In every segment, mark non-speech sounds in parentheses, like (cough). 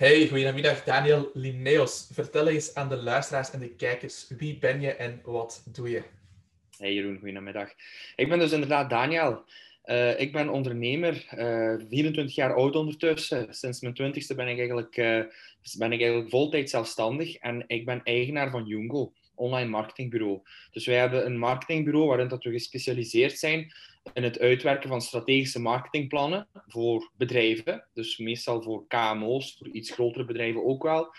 Hey, goedemiddag Daniel Linneos. Vertel eens aan de luisteraars en de kijkers, wie ben je en wat doe je? Hey Jeroen, goedemiddag. Ik ben dus inderdaad Daniel. Uh, ik ben ondernemer, uh, eh, 24 jaar oud ondertussen. Sinds mijn 20ste ben ik eigenlijk, uh, ben ik eigenlijk voltijd zelfstandig en ik ben eigenaar van Jungo, online marketingbureau. Dus wij hebben een marketingbureau waarin dat we gespecialiseerd zijn in het uitwerken van strategische marketingplannen voor bedrijven. Dus meestal voor KMO's, voor iets grotere bedrijven ook wel.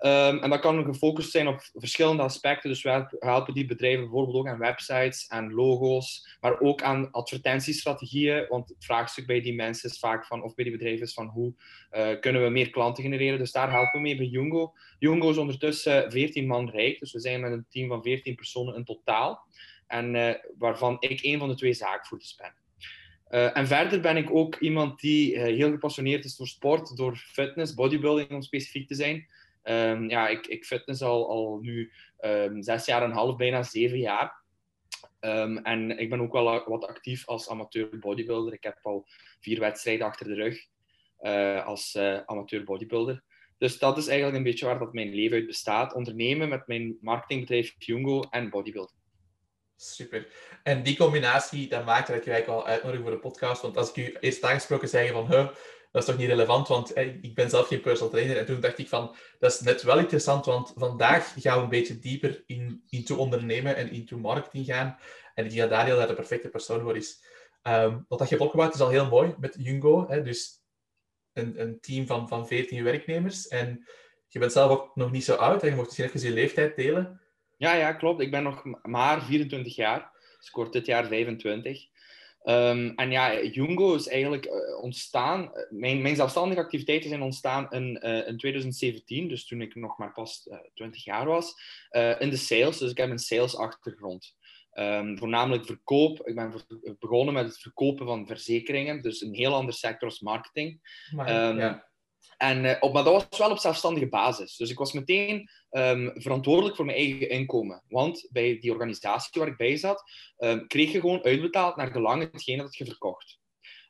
Um, en dat kan gefocust zijn op verschillende aspecten. Dus we helpen die bedrijven bijvoorbeeld ook aan websites en logo's, maar ook aan advertentiestrategieën. Want het vraagstuk bij die mensen is vaak van, of bij die bedrijven is van hoe uh, kunnen we meer klanten genereren. Dus daar helpen we mee bij Jungo. Jungo is ondertussen 14 man rijk, dus we zijn met een team van 14 personen in totaal. En uh, waarvan ik een van de twee zaakvoerders ben. Uh, en verder ben ik ook iemand die heel gepassioneerd is door sport, door fitness, bodybuilding om specifiek te zijn. Um, ja, ik, ik fitness al, al nu um, zes jaar en een half, bijna zeven jaar. Um, en ik ben ook wel wat actief als amateur bodybuilder. Ik heb al vier wedstrijden achter de rug als amateur bodybuilder. Dus dat is eigenlijk een beetje waar dat mijn leven uit bestaat. Ondernemen met mijn marketingbedrijf Jungo en bodybuilding. Super. En die combinatie, dat maakt dat ik je eigenlijk wel uitnodig voor de podcast. Want als ik u eerst aangesproken zeg van, huh, dat is toch niet relevant, want ik ben zelf geen personal trainer. En toen dacht ik van, dat is net wel interessant, want vandaag gaan we een beetje dieper in, into ondernemen en into marketing gaan. En ik denk dat Daniel daar de perfecte persoon voor is. Um, wat dat je hebt opgebouwd is al heel mooi met Jungo. Hè, dus een, een team van, van 14 werknemers. En je bent zelf ook nog niet zo oud. Hè? Je mocht misschien even je leeftijd delen. Ja, ja, klopt. Ik ben nog maar 24 jaar. Ik word dit jaar 25. Um, en ja, Jungo is eigenlijk uh, ontstaan. Mijn, mijn, zelfstandige activiteiten zijn ontstaan in, uh, in 2017, dus toen ik nog maar pas uh, 20 jaar was, in de sales. Dus ik heb een sales-achtergrond. Um, voornamelijk verkoop. Ik ben begonnen met het verkopen van verzekeringen, dus een heel ander sector als marketing. Maar, um, ja. En, uh, op, maar dat was wel op zelfstandige basis. Dus ik was meteen um, verantwoordelijk voor mijn eigen inkomen. Want bij die organisatie waar ik bij zat, um, kreeg je gewoon uitbetaald naar gelang hetgene dat je verkocht.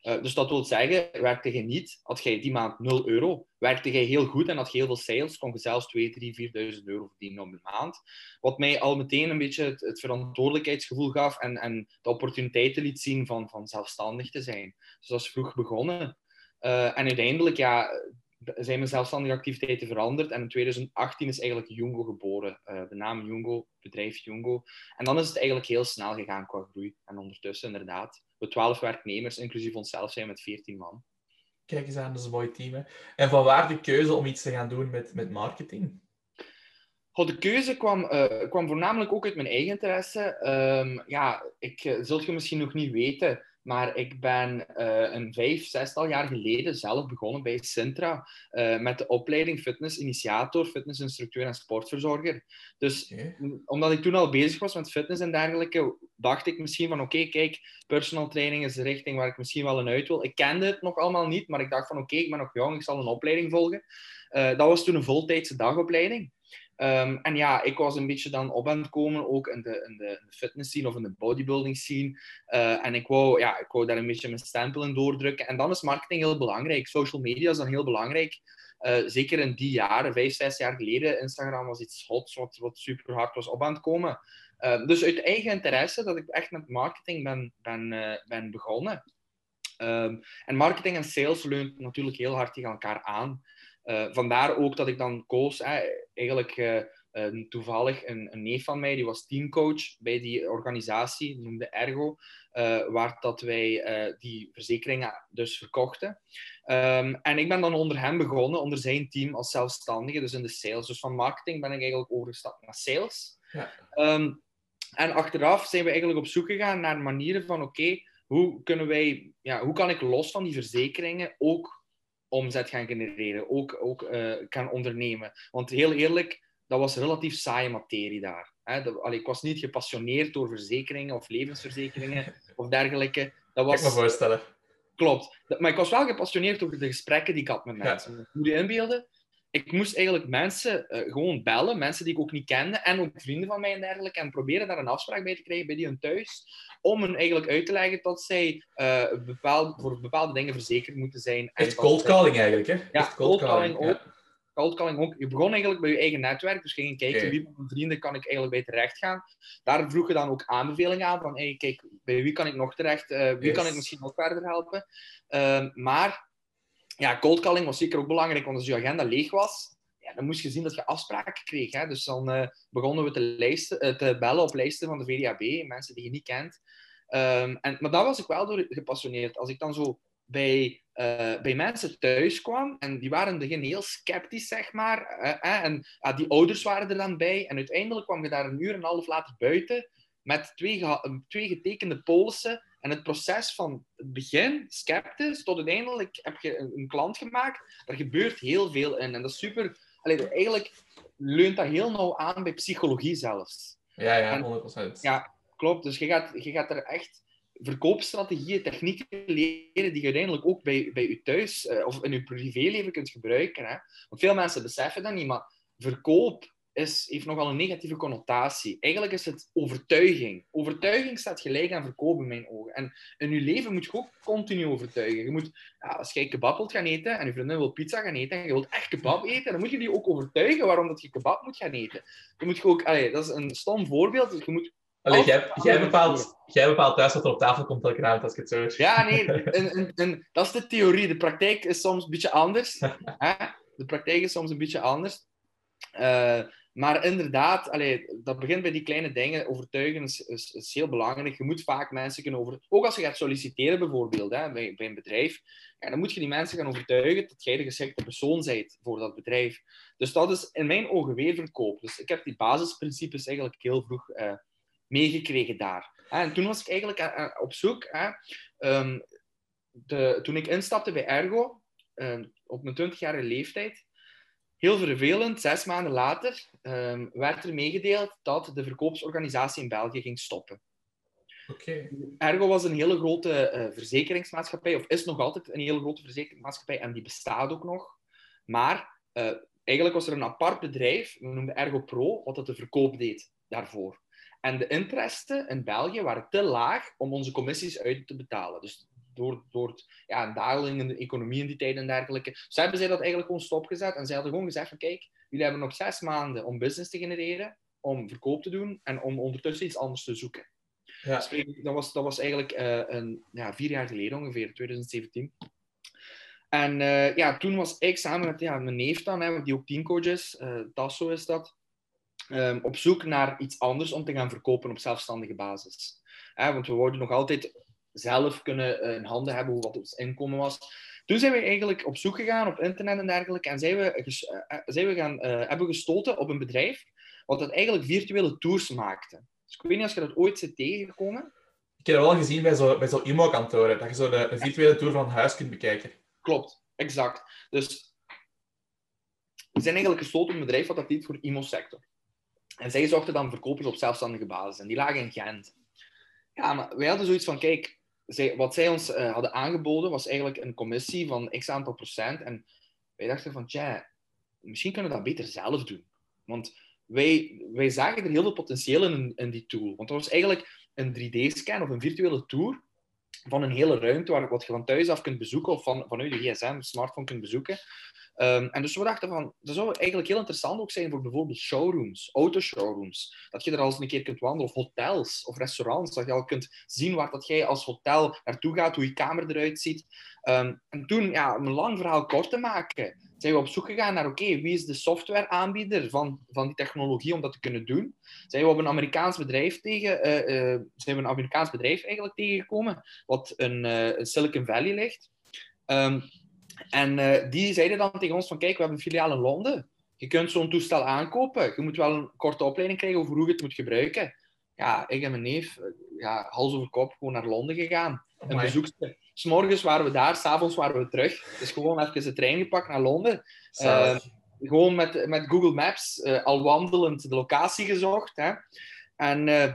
Uh, dus dat wil zeggen, werkte je niet, had je die maand 0 euro, werkte je heel goed en had je heel veel sales, kon je zelfs 2, 3, 4.000 euro verdienen op de maand. Wat mij al meteen een beetje het, verantwoordelijkheidsgevoel gaf en, en de opportuniteiten liet zien van, van zelfstandig te zijn. Dus dat is vroeg begonnen. Uh, en uiteindelijk, ja, zijn mijn zelfstandige activiteiten veranderd. En in 2018 is eigenlijk Jungo geboren. Uh, de naam Jungo, bedrijf Jungo. En dan is het eigenlijk heel snel gegaan qua groei. En ondertussen inderdaad, we 12 werknemers, inclusief onszelf, zijn met 14 man. Kijk eens aan, dat is een mooi team. Hè? En van waar de keuze om iets te gaan doen met, met marketing? Goh, de keuze kwam, uh, kwam voornamelijk ook uit mijn eigen interesse. Um, ja, ik uh, zult je misschien nog niet weten, maar ik ben uh, een vijf, zestal jaar geleden zelf begonnen bij Sintra uh, met de opleiding fitnessinitiator, fitnessinstructeur en sportverzorger. Dus omdat ik toen al bezig was met fitness en dergelijke, dacht ik misschien van oké, okay, kijk, personal training is de richting waar ik misschien wel in uit wil. Ik kende het nog allemaal niet, maar ik dacht van oké, okay, ik ben nog jong, ik zal een opleiding volgen. Uh, dat was toen een voltijdse dagopleiding. Um, en ja, ik was een beetje dan op aan het komen, ook in de, in de, fitness scene of in de bodybuilding scene. Uh, en ik wou, ja, ik wou daar een beetje mijn stempel in doordrukken. En dan is marketing heel belangrijk. Social media is dan heel belangrijk. Uh, zeker in die jaren, vijf, zes jaar geleden, Instagram was iets hots wat, super hard was op aan het komen. Uh, dus uit eigen interesse dat ik echt met marketing ben, ben, ben begonnen. Um, en marketing en sales leunt natuurlijk heel hard tegen elkaar aan. Uh, vandaar ook dat ik dan koos, eigenlijk uh, uh, toevallig een, een, neef van mij, die was teamcoach bij die organisatie, noemde Ergo, waar dat wij die verzekeringen dus verkochten. Um, en ik ben dan onder hem begonnen, onder zijn team als zelfstandige, dus in de sales. Dus van marketing ben ik eigenlijk overgestapt naar sales. Ja. Um, en achteraf zijn we eigenlijk op zoek gegaan naar manieren van, oké, hoe kunnen wij, ja, hoe kan ik los van die verzekeringen ook omzet gaan genereren, ook, ook uh, kan ondernemen. Want heel eerlijk, dat was relatief saaie materie daar. Hè? Dat, allee, ik was niet gepassioneerd door verzekeringen of levensverzekeringen (laughs) of dergelijke. Dat was... Ik me voorstellen. Klopt. Maar ik was wel gepassioneerd over de gesprekken die ik had met mensen. Ja. Moet je inbeelden? Ik moest eigenlijk mensen uh, gewoon bellen, mensen die ik ook niet kende, en ook vrienden van mij en dergelijke, en proberen daar een afspraak bij te krijgen bij die hun thuis, om hen eigenlijk uit te leggen dat zij uh, bepaald, voor bepaalde dingen verzekerd moeten zijn. Echt cold calling eigenlijk, hè? Ja, cold, calling, ook. cold ook. Je begon eigenlijk bij je eigen netwerk, dus ging je kijken wie van mijn vrienden kan ik eigenlijk bij terecht gaan. Daar vroeg je dan ook aanbevelingen aan van, hey, kijk, bij wie kan ik nog terecht, eh, wie Yes. kan ik misschien nog verder helpen. Ehm, maar ja, cold calling was zeker ook belangrijk, want als je agenda leeg was, ja, dan moest je zien dat je afspraken kreeg. Hè? Dus dan eh, begonnen we te, lijsten, eh, te bellen op lijsten van de VDAB, mensen die je niet kent. Ehm, en, maar daar was ik wel door gepassioneerd. Als ik dan zo bij, eh, bij mensen thuis kwam, en die waren in begin heel sceptisch, zeg maar. en ja, die ouders waren er dan bij. En uiteindelijk kwam je daar een uur en een half later buiten met twee, twee getekende polissen. En het proces van het begin, sceptisch, tot uiteindelijk heb je een, een klant gemaakt. Daar gebeurt heel veel in. En dat is super... Allee, eigenlijk leunt dat heel nauw aan bij psychologie zelfs. Ja, ja, En- 100%. Ja, klopt. Dus je gaat, je gaat er echt verkoopstrategieën, technieken leren die je uiteindelijk ook bij, bij je thuis eh, of in je privéleven kunt gebruiken. Hè? Want veel mensen beseffen dat niet, maar verkoop is, heeft nogal een negatieve connotatie. Eigenlijk is het overtuiging. Overtuiging staat gelijk aan verkoop in mijn ogen. En in je leven moet je ook continu overtuigen. Je moet, ja, als jij kebab wilt gaan eten en je vriendin wil pizza gaan eten en je wilt echt kebab eten, dan moet je die ook overtuigen waarom dat je kebab moet gaan eten. Je moet je ook, allee, dat is een stom voorbeeld. Dus je moet Allee, jij, jij, bepaalt, jij bepaalt thuis wat er op tafel komt elke avond, als ik het zo. Ja, nee, (laughs) en, en, en, dat is de theorie. De praktijk is soms een beetje anders. (laughs) Hè? De praktijk is soms een beetje anders. Eh, maar inderdaad, dat begint bij die kleine dingen. Overtuigen is, is, heel belangrijk. Je moet vaak mensen kunnen over... Ook als je gaat solliciteren bijvoorbeeld, hè, bij, een bedrijf, dan moet je die mensen gaan overtuigen dat jij de geschikte persoon bent voor dat bedrijf. Dus dat is in mijn ogen weer verkoop. Dus ik heb die basisprincipes eigenlijk heel vroeg eh, meegekregen daar. En toen was ik eigenlijk eh, eh, op zoek... Ehm, de, toen ik instapte bij Ergo, eh, op mijn 20-jarige leeftijd, heel vervelend, zes maanden later, eh, werd er meegedeeld dat de verkoopsorganisatie in België ging stoppen. Ergo was een hele grote eh, verzekeringsmaatschappij, of is nog altijd een hele grote verzekeringsmaatschappij, en die bestaat ook nog. Maar eh, eigenlijk was er een apart bedrijf, we noemden Ergo Pro, wat dat de verkoop deed daarvoor. En de interesten in België waren te laag om onze commissies uit te betalen. Dus door, door het, ja, een daling in de economie in die tijd en dergelijke. Dus hebben zij dat eigenlijk gewoon stopgezet. En zij hadden gewoon gezegd van, kijk, jullie hebben nog zes maanden om business te genereren, om verkoop te doen en om ondertussen iets anders te zoeken. Ja. Spreek- Dat was, dat was eigenlijk eh, een, ja, vier jaar geleden ongeveer, 2017. En eh, ja, toen was ik samen met ja, mijn neef dan, hè, die ook teamcoach is, eh, Tasso is dat, ehm, op zoek naar iets anders om te gaan verkopen op zelfstandige basis. Hè, want we wouden nog altijd zelf kunnen eh, in handen hebben hoe wat ons inkomen was. Toen zijn we eigenlijk op zoek gegaan op internet en dergelijke en zijn we, eh, eh, zijn we gaan, hebben gestoten op een bedrijf wat dat eigenlijk virtuele tours maakte. Dus ik weet niet als je dat ooit zit tegengekomen. Ik heb dat wel gezien bij zo'n bij zo IMO-kantoren, dat je zo een, een virtuele tour van huis kunt bekijken. Klopt, exact. Dus we zijn eigenlijk gestoten op een bedrijf wat dat deed voor de IMO-sector. En zij zochten dan verkopers op zelfstandige basis. En die lagen in Gent. Ja, maar wij hadden zoiets van, kijk, wat zij ons eh, hadden aangeboden was eigenlijk een commissie van x aantal procent. En wij dachten van, tja, misschien kunnen we dat beter zelf doen. Want wij, wij zagen er heel veel potentieel in, in die tool. Want dat was eigenlijk een 3D-scan of een virtuele tour van een hele ruimte waar wat je van thuis af kunt bezoeken of van, vanuit je gsm, smartphone kunt bezoeken. Ehm, en dus we dachten van, dat zou eigenlijk heel interessant ook zijn voor bijvoorbeeld showrooms, autoshowrooms. Dat je er al eens een keer kunt wandelen, of hotels of restaurants. Dat je al kunt zien waar dat jij als hotel naartoe gaat, hoe je kamer eruit ziet. Ehm, en toen, ja, om een lang verhaal kort te maken, zijn we op zoek gegaan naar, oké, wie is de softwareaanbieder van, van die technologie om dat te kunnen doen? Zijn we op een Amerikaans bedrijf tegen, eh, eh, zijn we een Amerikaans bedrijf eigenlijk tegengekomen, wat in, eh, Silicon Valley ligt. Ehm, en die zeiden dan tegen ons van, kijk, we hebben een filiaal in Londen. Je kunt zo'n toestel aankopen. Je moet wel een korte opleiding krijgen over hoe je het moet gebruiken. Ja, ik en mijn neef, ja, hals over kop, gewoon naar Londen gegaan. Een bezoekster. S'morgens waren we daar, s'avonds waren we terug. Dus gewoon even de trein gepakt naar Londen. Zalig. Gewoon met, met Google Maps, eh, al wandelend, de locatie gezocht. Hè. En eh,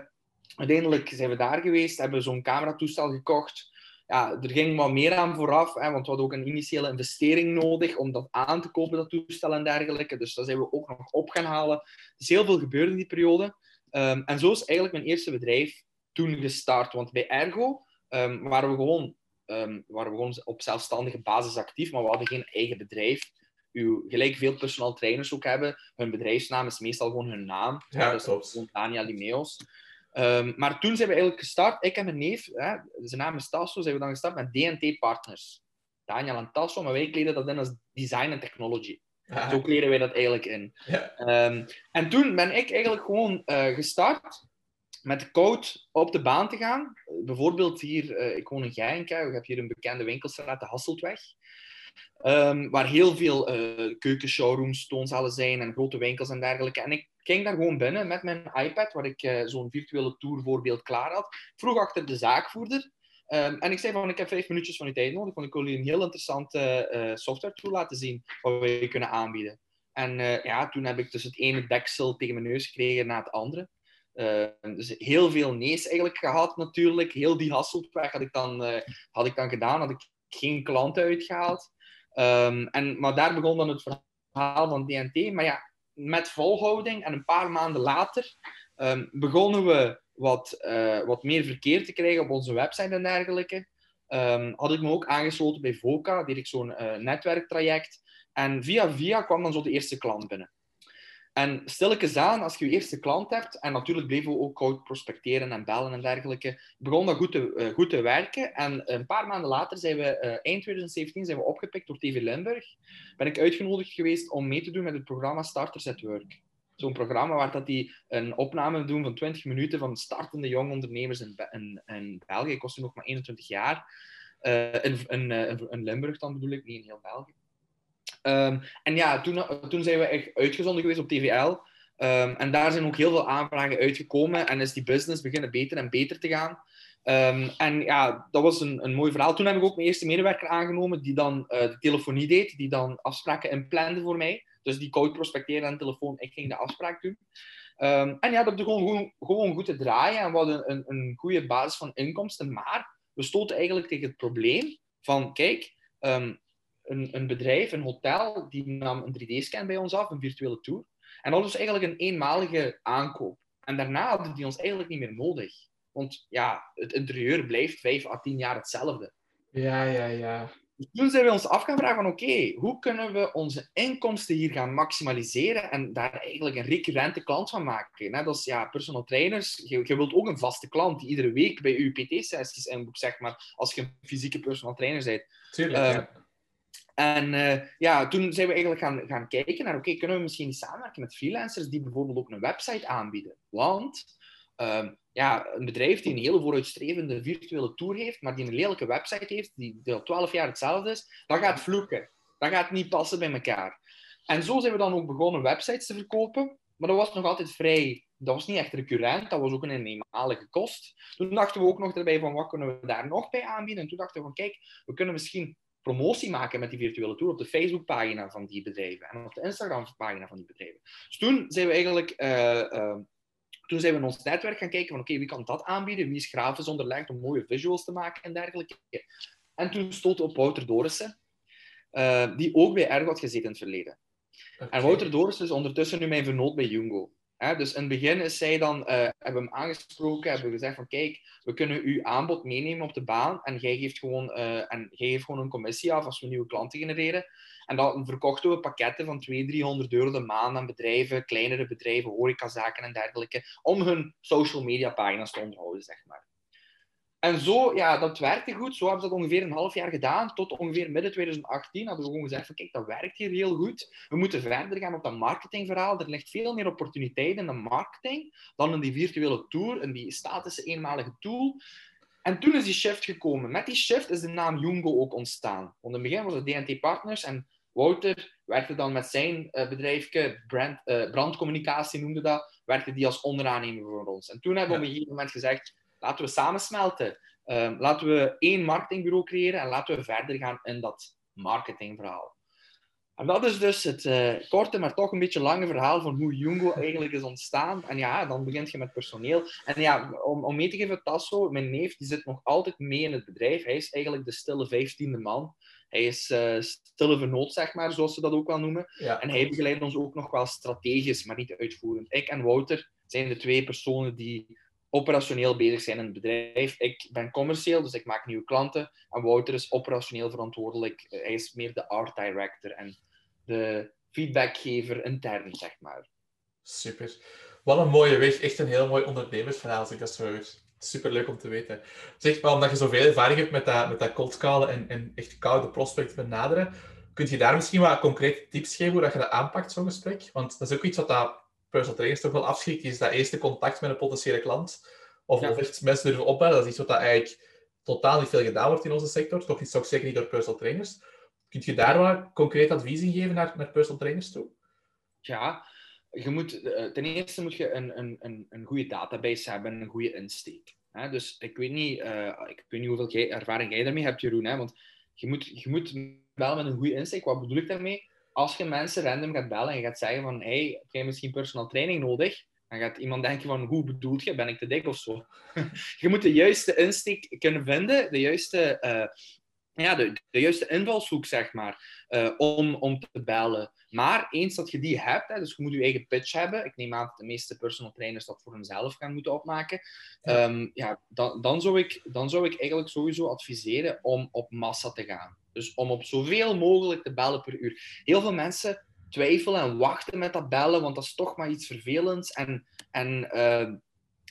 uiteindelijk zijn we daar geweest, hebben we zo'n cameratoestel gekocht. Ja, er ging wat meer aan vooraf, hè, want we hadden ook een initiële investering nodig om dat aan te kopen, dat toestel en dergelijke. Dus dat zijn we ook nog op gaan halen. Er is heel veel gebeurd in die periode. Ehm, en zo is eigenlijk mijn eerste bedrijf toen gestart. Want bij Ergo ehm, waren, we gewoon, ehm, waren we gewoon op zelfstandige basis actief, maar we hadden geen eigen bedrijf. uw, gelijk veel personal trainers ook hebben, hun bedrijfsnaam is meestal gewoon hun naam. Ja, dus klopt. gewoon Daniel Limeos. Ehm, maar toen zijn we eigenlijk gestart, ik en mijn neef, hè, zijn naam is Tasso, zijn we dan gestart met DNT Partners. Daniel en Tasso, maar wij kleden dat in als design en technology. Ah, Zo kleden wij dat eigenlijk in. ja. Ehm, en toen ben ik eigenlijk gewoon eh, gestart met code op de baan te gaan. Bijvoorbeeld hier, eh, ik woon in hè. we hebben hier een bekende winkelstraat, de Hasseltweg. Ehm, waar heel veel uh, keukenshowrooms, toonzalen zijn en grote winkels en dergelijke. En ik ging daar gewoon binnen met mijn iPad, waar ik uh, zo'n virtuele tourvoorbeeld klaar had. Vroeg achter de zaakvoerder. Um, en ik zei van, ik heb vijf minuutjes van uw tijd nodig, want ik wil jullie een heel interessante software tool laten zien, wat we kunnen aanbieden. En ja, toen heb ik dus het ene deksel tegen mijn neus gekregen na het andere. Uh, dus heel veel nee's eigenlijk gehad natuurlijk. Heel die hasseltweg had ik dan, had ik dan gedaan, had ik geen klanten uitgehaald. Um, en, maar daar begon dan het verhaal van DNT. Maar ja, met volhouding en een paar maanden later um, begonnen we wat, uh, wat meer verkeer te krijgen op onze website en dergelijke. Had ik me ook aangesloten bij VOCA, deed ik zo'n uh, netwerktraject. En via via kwam dan zo de eerste klant binnen. En stilletjes aan, als je je eerste klant hebt, en natuurlijk bleven we ook koud prospecteren en bellen en dergelijke, begon dat goed te, uh, goed te werken. En een paar maanden later zijn we, uh, eind 2017, zijn we opgepikt door TV Limburg. Ben ik uitgenodigd geweest om mee te doen met het programma Starters at Work. Zo'n programma waar dat die een opname doen van 20 minuten van startende jonge ondernemers in, in, België. Ik was nog maar 21 jaar. Uh, in, in, in Limburg dan bedoel ik, niet in heel België. Um, en ja, toen, toen zijn we echt uitgezonden geweest op TVL. Um, en daar zijn ook heel veel aanvragen uitgekomen. En is die business beginnen beter en beter te gaan. Um, en ja, dat was een, een mooi verhaal. Toen heb ik ook mijn eerste medewerker aangenomen die dan uh, de telefonie deed. Die dan afspraken inplande voor mij. Dus die koud prospecteerde aan de telefoon. Ik ging de afspraak doen. en ja, dat begon gewoon, gewoon goed te draaien. En we hadden een, een goede basis van inkomsten. Maar we stoten eigenlijk tegen het probleem van... Kijk, een, een, bedrijf, een hotel, die nam een 3D-scan bij ons af, een virtuele tour. En dat was eigenlijk een eenmalige aankoop. En daarna hadden die ons eigenlijk niet meer nodig. Want ja, het interieur blijft vijf à tien jaar hetzelfde. Ja, ja, ja. Dus toen zijn we ons af gaan vragen van oké, okay, hoe kunnen we onze inkomsten hier gaan maximaliseren en daar eigenlijk een recurrente klant van maken. Net als ja, personal trainers, je, je wilt ook een vaste klant die iedere week bij je PT-sessies inboekt, zeg maar, als je een fysieke personal trainer bent. Tuurlijk, ja. En uh, ja, toen zijn we eigenlijk gaan, gaan kijken naar, oké, kunnen we misschien samenwerken met freelancers die bijvoorbeeld ook een website aanbieden? Want um, ja, een bedrijf die een hele vooruitstrevende virtuele tour heeft, maar die een lelijke website heeft, die, die al twaalf jaar hetzelfde is, dat gaat vloeken. Dat gaat niet passen bij elkaar. En zo zijn we dan ook begonnen websites te verkopen, maar dat was nog altijd vrij... Dat was niet echt recurrent, dat was ook een eenmalige kost. Toen dachten we ook nog erbij van, wat kunnen we daar nog bij aanbieden? En toen dachten we van, kijk, we kunnen misschien promotie maken met die virtuele tour op de Facebookpagina van die bedrijven en op de Instagram-pagina van die bedrijven. Dus toen zijn we eigenlijk uh, uh, toen zijn we in ons netwerk gaan kijken van oké, okay, wie kan dat aanbieden? Wie is grafisch onderlegd om mooie visuals te maken en dergelijke. En toen stoten we op Wouter Dorissen, uh, die ook bij Ergo had gezeten in het verleden. Okay. En Wouter Dorissen is ondertussen nu mijn vernoot bij Jungo. Dus in het begin is zij dan, uh, hebben hem aangesproken, hebben we gezegd van kijk, we kunnen uw aanbod meenemen op de baan en jij geeft gewoon, uh, en jij geeft gewoon een commissie af als we nieuwe klanten genereren. En dan verkochten we pakketten van 200, 300 euro de maand aan bedrijven, kleinere bedrijven, horecazaken en dergelijke, om hun social media pagina's te onderhouden, zeg maar. En zo, ja, dat werkte goed. Zo hebben we dat ongeveer een half jaar gedaan. Tot ongeveer midden 2018 hadden we gewoon gezegd van kijk, dat werkt hier heel goed. We moeten verder gaan op dat marketingverhaal. Er ligt veel meer opportuniteit in de marketing dan in die virtuele tour, in die statische eenmalige tool. En toen is die shift gekomen. Met die shift is de naam Jungo ook ontstaan. Want in het begin was het DNT Partners en Wouter werkte dan met zijn uh, bedrijfje, brand, uh, brandcommunicatie noemde dat, werkte die als onderaannemer voor ons. En toen hebben we op een gegeven moment gezegd, laten we samensmelten. Um, laten we één marketingbureau creëren en laten we verder gaan in dat marketingverhaal. En dat is dus het uh, korte, maar toch een beetje lange verhaal van hoe Jungo eigenlijk is ontstaan. En ja, dan begint je met personeel. En ja, om, om mee te geven, Tasso, mijn neef, die zit nog altijd mee in het bedrijf. Hij is eigenlijk de stille vijftiende man. Hij is uh, stille vernoot, zeg maar, zoals ze dat ook wel noemen. Ja. En hij begeleidt ons ook nog wel strategisch, maar niet uitvoerend. Ik en Wouter zijn de twee personen die operationeel bezig zijn in het bedrijf. Ik ben commercieel, dus ik maak nieuwe klanten. En Wouter is operationeel verantwoordelijk. Hij is meer de art director en de feedbackgever intern, zeg maar. Super. Wat een mooie weg. Echt een heel mooi ondernemersverhaal, als ik dat zo hoor. Super leuk om te weten. Zeg, maar omdat je zoveel ervaring hebt met dat, met dat cold callen en, en echt koude prospect benaderen, kun je daar misschien wat concrete tips geven hoe dat je dat aanpakt, zo'n gesprek? Want dat is ook iets wat dat personal trainers toch wel afschrikt, is dat eerste contact met een potentiële klant. Of, of echt mensen durven opbellen. Dat is iets wat dat eigenlijk totaal niet veel gedaan wordt in onze sector. Toch, niet, toch zeker niet door personal trainers. Kun je daar wat concreet advies in geven naar, naar personal trainers toe? Ja, je moet, eh, ten eerste moet je een, een, een, een goede database hebben en een goede insteek. Hè? Dus ik weet, niet, uh, ik weet niet hoeveel jij, ervaring jij daarmee hebt, Jeroen. Hè? Want je moet, je moet wel met een goede insteek. Wat bedoel ik daarmee? Als je mensen random gaat bellen en gaat zeggen van hey, heb jij misschien personal training nodig? Dan gaat iemand denken van, hoe bedoelt je? Ben ik te dik of zo? (laughs) je moet de juiste insteek kunnen vinden, de juiste uh, ja, de, de juiste invalshoek, zeg maar, uh, om, om te bellen. Maar eens dat je die hebt, hè, dus je moet je eigen pitch hebben. Ik neem aan dat de meeste personal trainers dat voor hunzelf gaan moeten opmaken. Ja. Um, ja, dan, dan, zou ik, dan zou ik eigenlijk sowieso adviseren om op massa te gaan. Dus om op zoveel mogelijk te bellen per uur. Heel veel mensen twijfelen en wachten met dat bellen, want dat is toch maar iets vervelends en, en uh,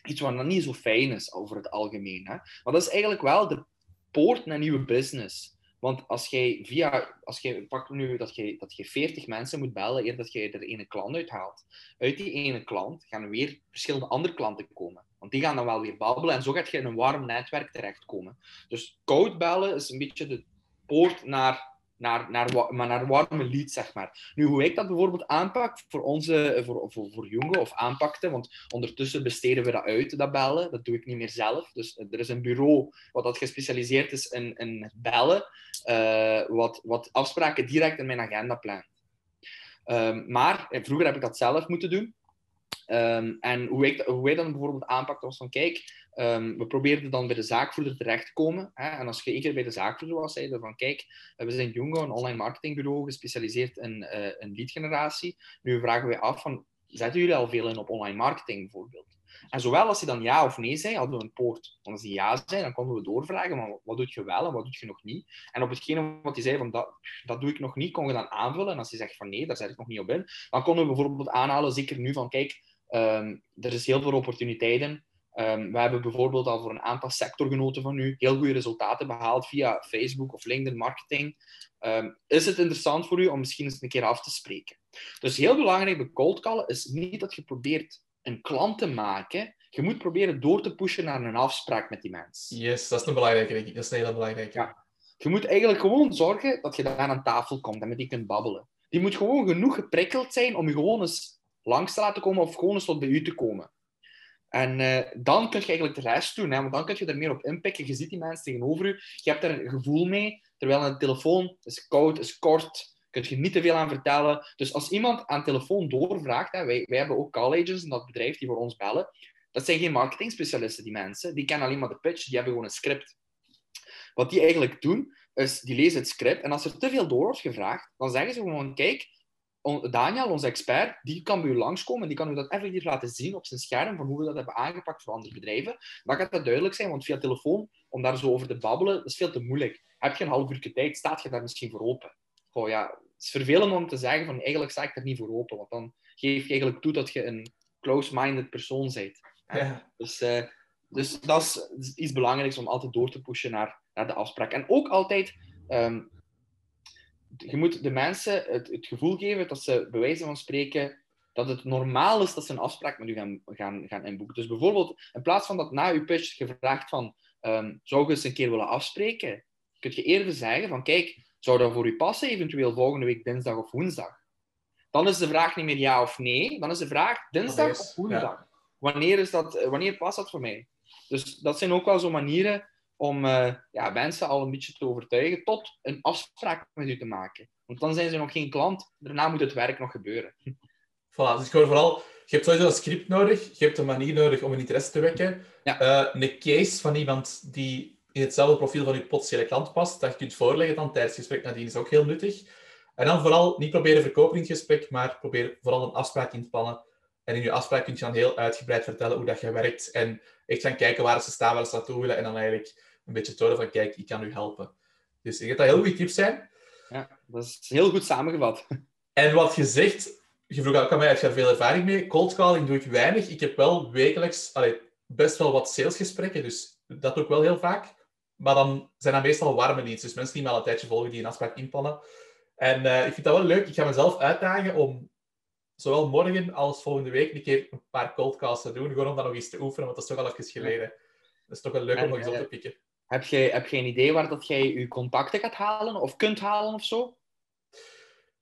iets wat dan niet zo fijn is over het algemeen. Hè. Maar dat is eigenlijk wel de poort naar nieuwe business. Want als jij via, als jij pak nu dat je, dat je 40 mensen moet bellen eer dat je er ene klant uithaalt. Uit die ene klant gaan weer verschillende andere klanten komen. Want die gaan dan wel weer babbelen en zo gaat je in een warm netwerk terechtkomen. Dus koud bellen is een beetje de poort naar naar, naar, maar naar warme leads, zeg maar. Nu, hoe ik dat bijvoorbeeld aanpak voor onze, voor, voor, voor jongen of aanpakte, want ondertussen besteden we dat uit, dat bellen. Dat doe ik niet meer zelf. Dus er is een bureau wat dat gespecialiseerd is in, in bellen, uh, wat, wat afspraken direct in mijn agenda plant. Um, maar vroeger heb ik dat zelf moeten doen. Um, en hoe ik, wij dan bijvoorbeeld aanpakten was van, kijk, um, we probeerden dan bij de zaakvoerder terecht te komen. Hè? En als je één keer bij de zaakvoerder was, zei je van, kijk, we zijn Jungo, een online marketingbureau, gespecialiseerd in, uh, in leadgeneratie. Nu vragen wij af van, zetten jullie al veel in op online marketing bijvoorbeeld? En zowel als hij dan ja of nee zei, hadden we een poort. Want als hij ja zei, dan konden we doorvragen, maar wat doe je wel en wat doe je nog niet? En op hetgene wat hij zei, van dat, dat doe ik nog niet, kon je dan aanvullen. En als hij zegt van nee, daar zet ik nog niet op in, dan konden we bijvoorbeeld aanhalen, zeker nu, van kijk, um, er is heel veel opportuniteiten. Um, we hebben bijvoorbeeld al voor een aantal sectorgenoten van u heel goede resultaten behaald via Facebook of LinkedIn marketing. Um, is het interessant voor u om misschien eens een keer af te spreken? Dus heel belangrijk bij cold callen is niet dat je probeert een klant te maken. Je moet proberen door te pushen naar een afspraak met die mens. Yes, dat is een belangrijke. Dat is een hele belangrijke. Ja. Je moet eigenlijk gewoon zorgen dat je daar aan tafel komt en met die kunt babbelen. Die moet gewoon genoeg geprikkeld zijn om je gewoon eens langs te laten komen of gewoon eens tot bij u te komen. En uh, dan kun je eigenlijk de rest doen, hè, want dan kun je er meer op inpikken. Je ziet die mensen tegenover je, je hebt er een gevoel mee, terwijl een telefoon is koud, is kort, kun je niet te veel aan vertellen. Dus als iemand aan telefoon doorvraagt, hè, wij, wij hebben ook call agents in dat bedrijf die voor ons bellen, dat zijn geen marketing specialisten, die mensen. Die kennen alleen maar de pitch, die hebben gewoon een script. Wat die eigenlijk doen, is die lezen het script en als er te veel door wordt gevraagd, dan zeggen ze gewoon, kijk, Daniel, onze expert, die kan bij u langskomen en die kan u dat effectief laten zien op zijn scherm van hoe we dat hebben aangepakt voor andere bedrijven. Dan gaat dat duidelijk zijn, want via telefoon, om daar zo over te babbelen, dat is veel te moeilijk. Heb je een half uur tijd, staat je daar misschien voor open? Goh, ja, het is vervelend om te zeggen van eigenlijk sta ik er niet voor open, want dan geef je eigenlijk toe dat je een close-minded persoon bent. Ja. Dus, uh, dus dat is iets belangrijks om altijd door te pushen naar, naar de afspraak. En ook altijd... Um, je moet de mensen het, het, gevoel geven dat ze bij wijze van spreken dat het normaal is dat ze een afspraak met u gaan, gaan, gaan inboeken. Dus bijvoorbeeld, in plaats van dat na uw pitch gevraagd van um, zou je eens een keer willen afspreken, kun je eerder zeggen van kijk, zou dat voor u passen, eventueel volgende week dinsdag of woensdag? Dan is de vraag niet meer ja of nee, dan is de vraag dinsdag of woensdag. Ja. Wanneer, is dat, wanneer past dat voor mij? Dus dat zijn ook wel zo manieren om uh, ja, mensen al een beetje te overtuigen tot een afspraak met u te maken. Want dan zijn ze nog geen klant, daarna moet het werk nog gebeuren. Voilà, dus ik hoor vooral, je hebt sowieso een script nodig, je hebt een manier nodig om een interesse te wekken. Ja. Uh, een case van iemand die in hetzelfde profiel van je potentiële klant past, dat je kunt voorleggen dan tijdens het gesprek nadien, is ook heel nuttig. En dan vooral niet proberen verkopen in het gesprek, maar probeer vooral een afspraak in te plannen. En in je afspraak kun je dan heel uitgebreid vertellen hoe dat je werkt en echt gaan kijken waar ze staan, waar ze naartoe willen en dan eigenlijk een beetje tonen van, kijk, ik kan u helpen. Dus ik denk dat heel goede tips zijn. Ja, dat is heel goed samengevat. En wat je zegt, je vroeg ook aan mij, heb je daar veel ervaring mee? Cold calling doe ik weinig. Ik heb wel wekelijks allee, best wel wat salesgesprekken, dus dat doe ik wel heel vaak. Maar dan zijn dat meestal warme leads, dus mensen die me al een tijdje volgen, die een afspraak inplannen. En uh, ik vind dat wel leuk. Ik ga mezelf uitdagen om zowel morgen als volgende week een keer een paar cold calls te doen, gewoon om dat nog eens te oefenen, want dat is toch al even geleden. Dat is toch wel leuk om nog eens op te pikken. Heb je, heb je een idee waar dat jij je contacten gaat halen of kunt halen of zo?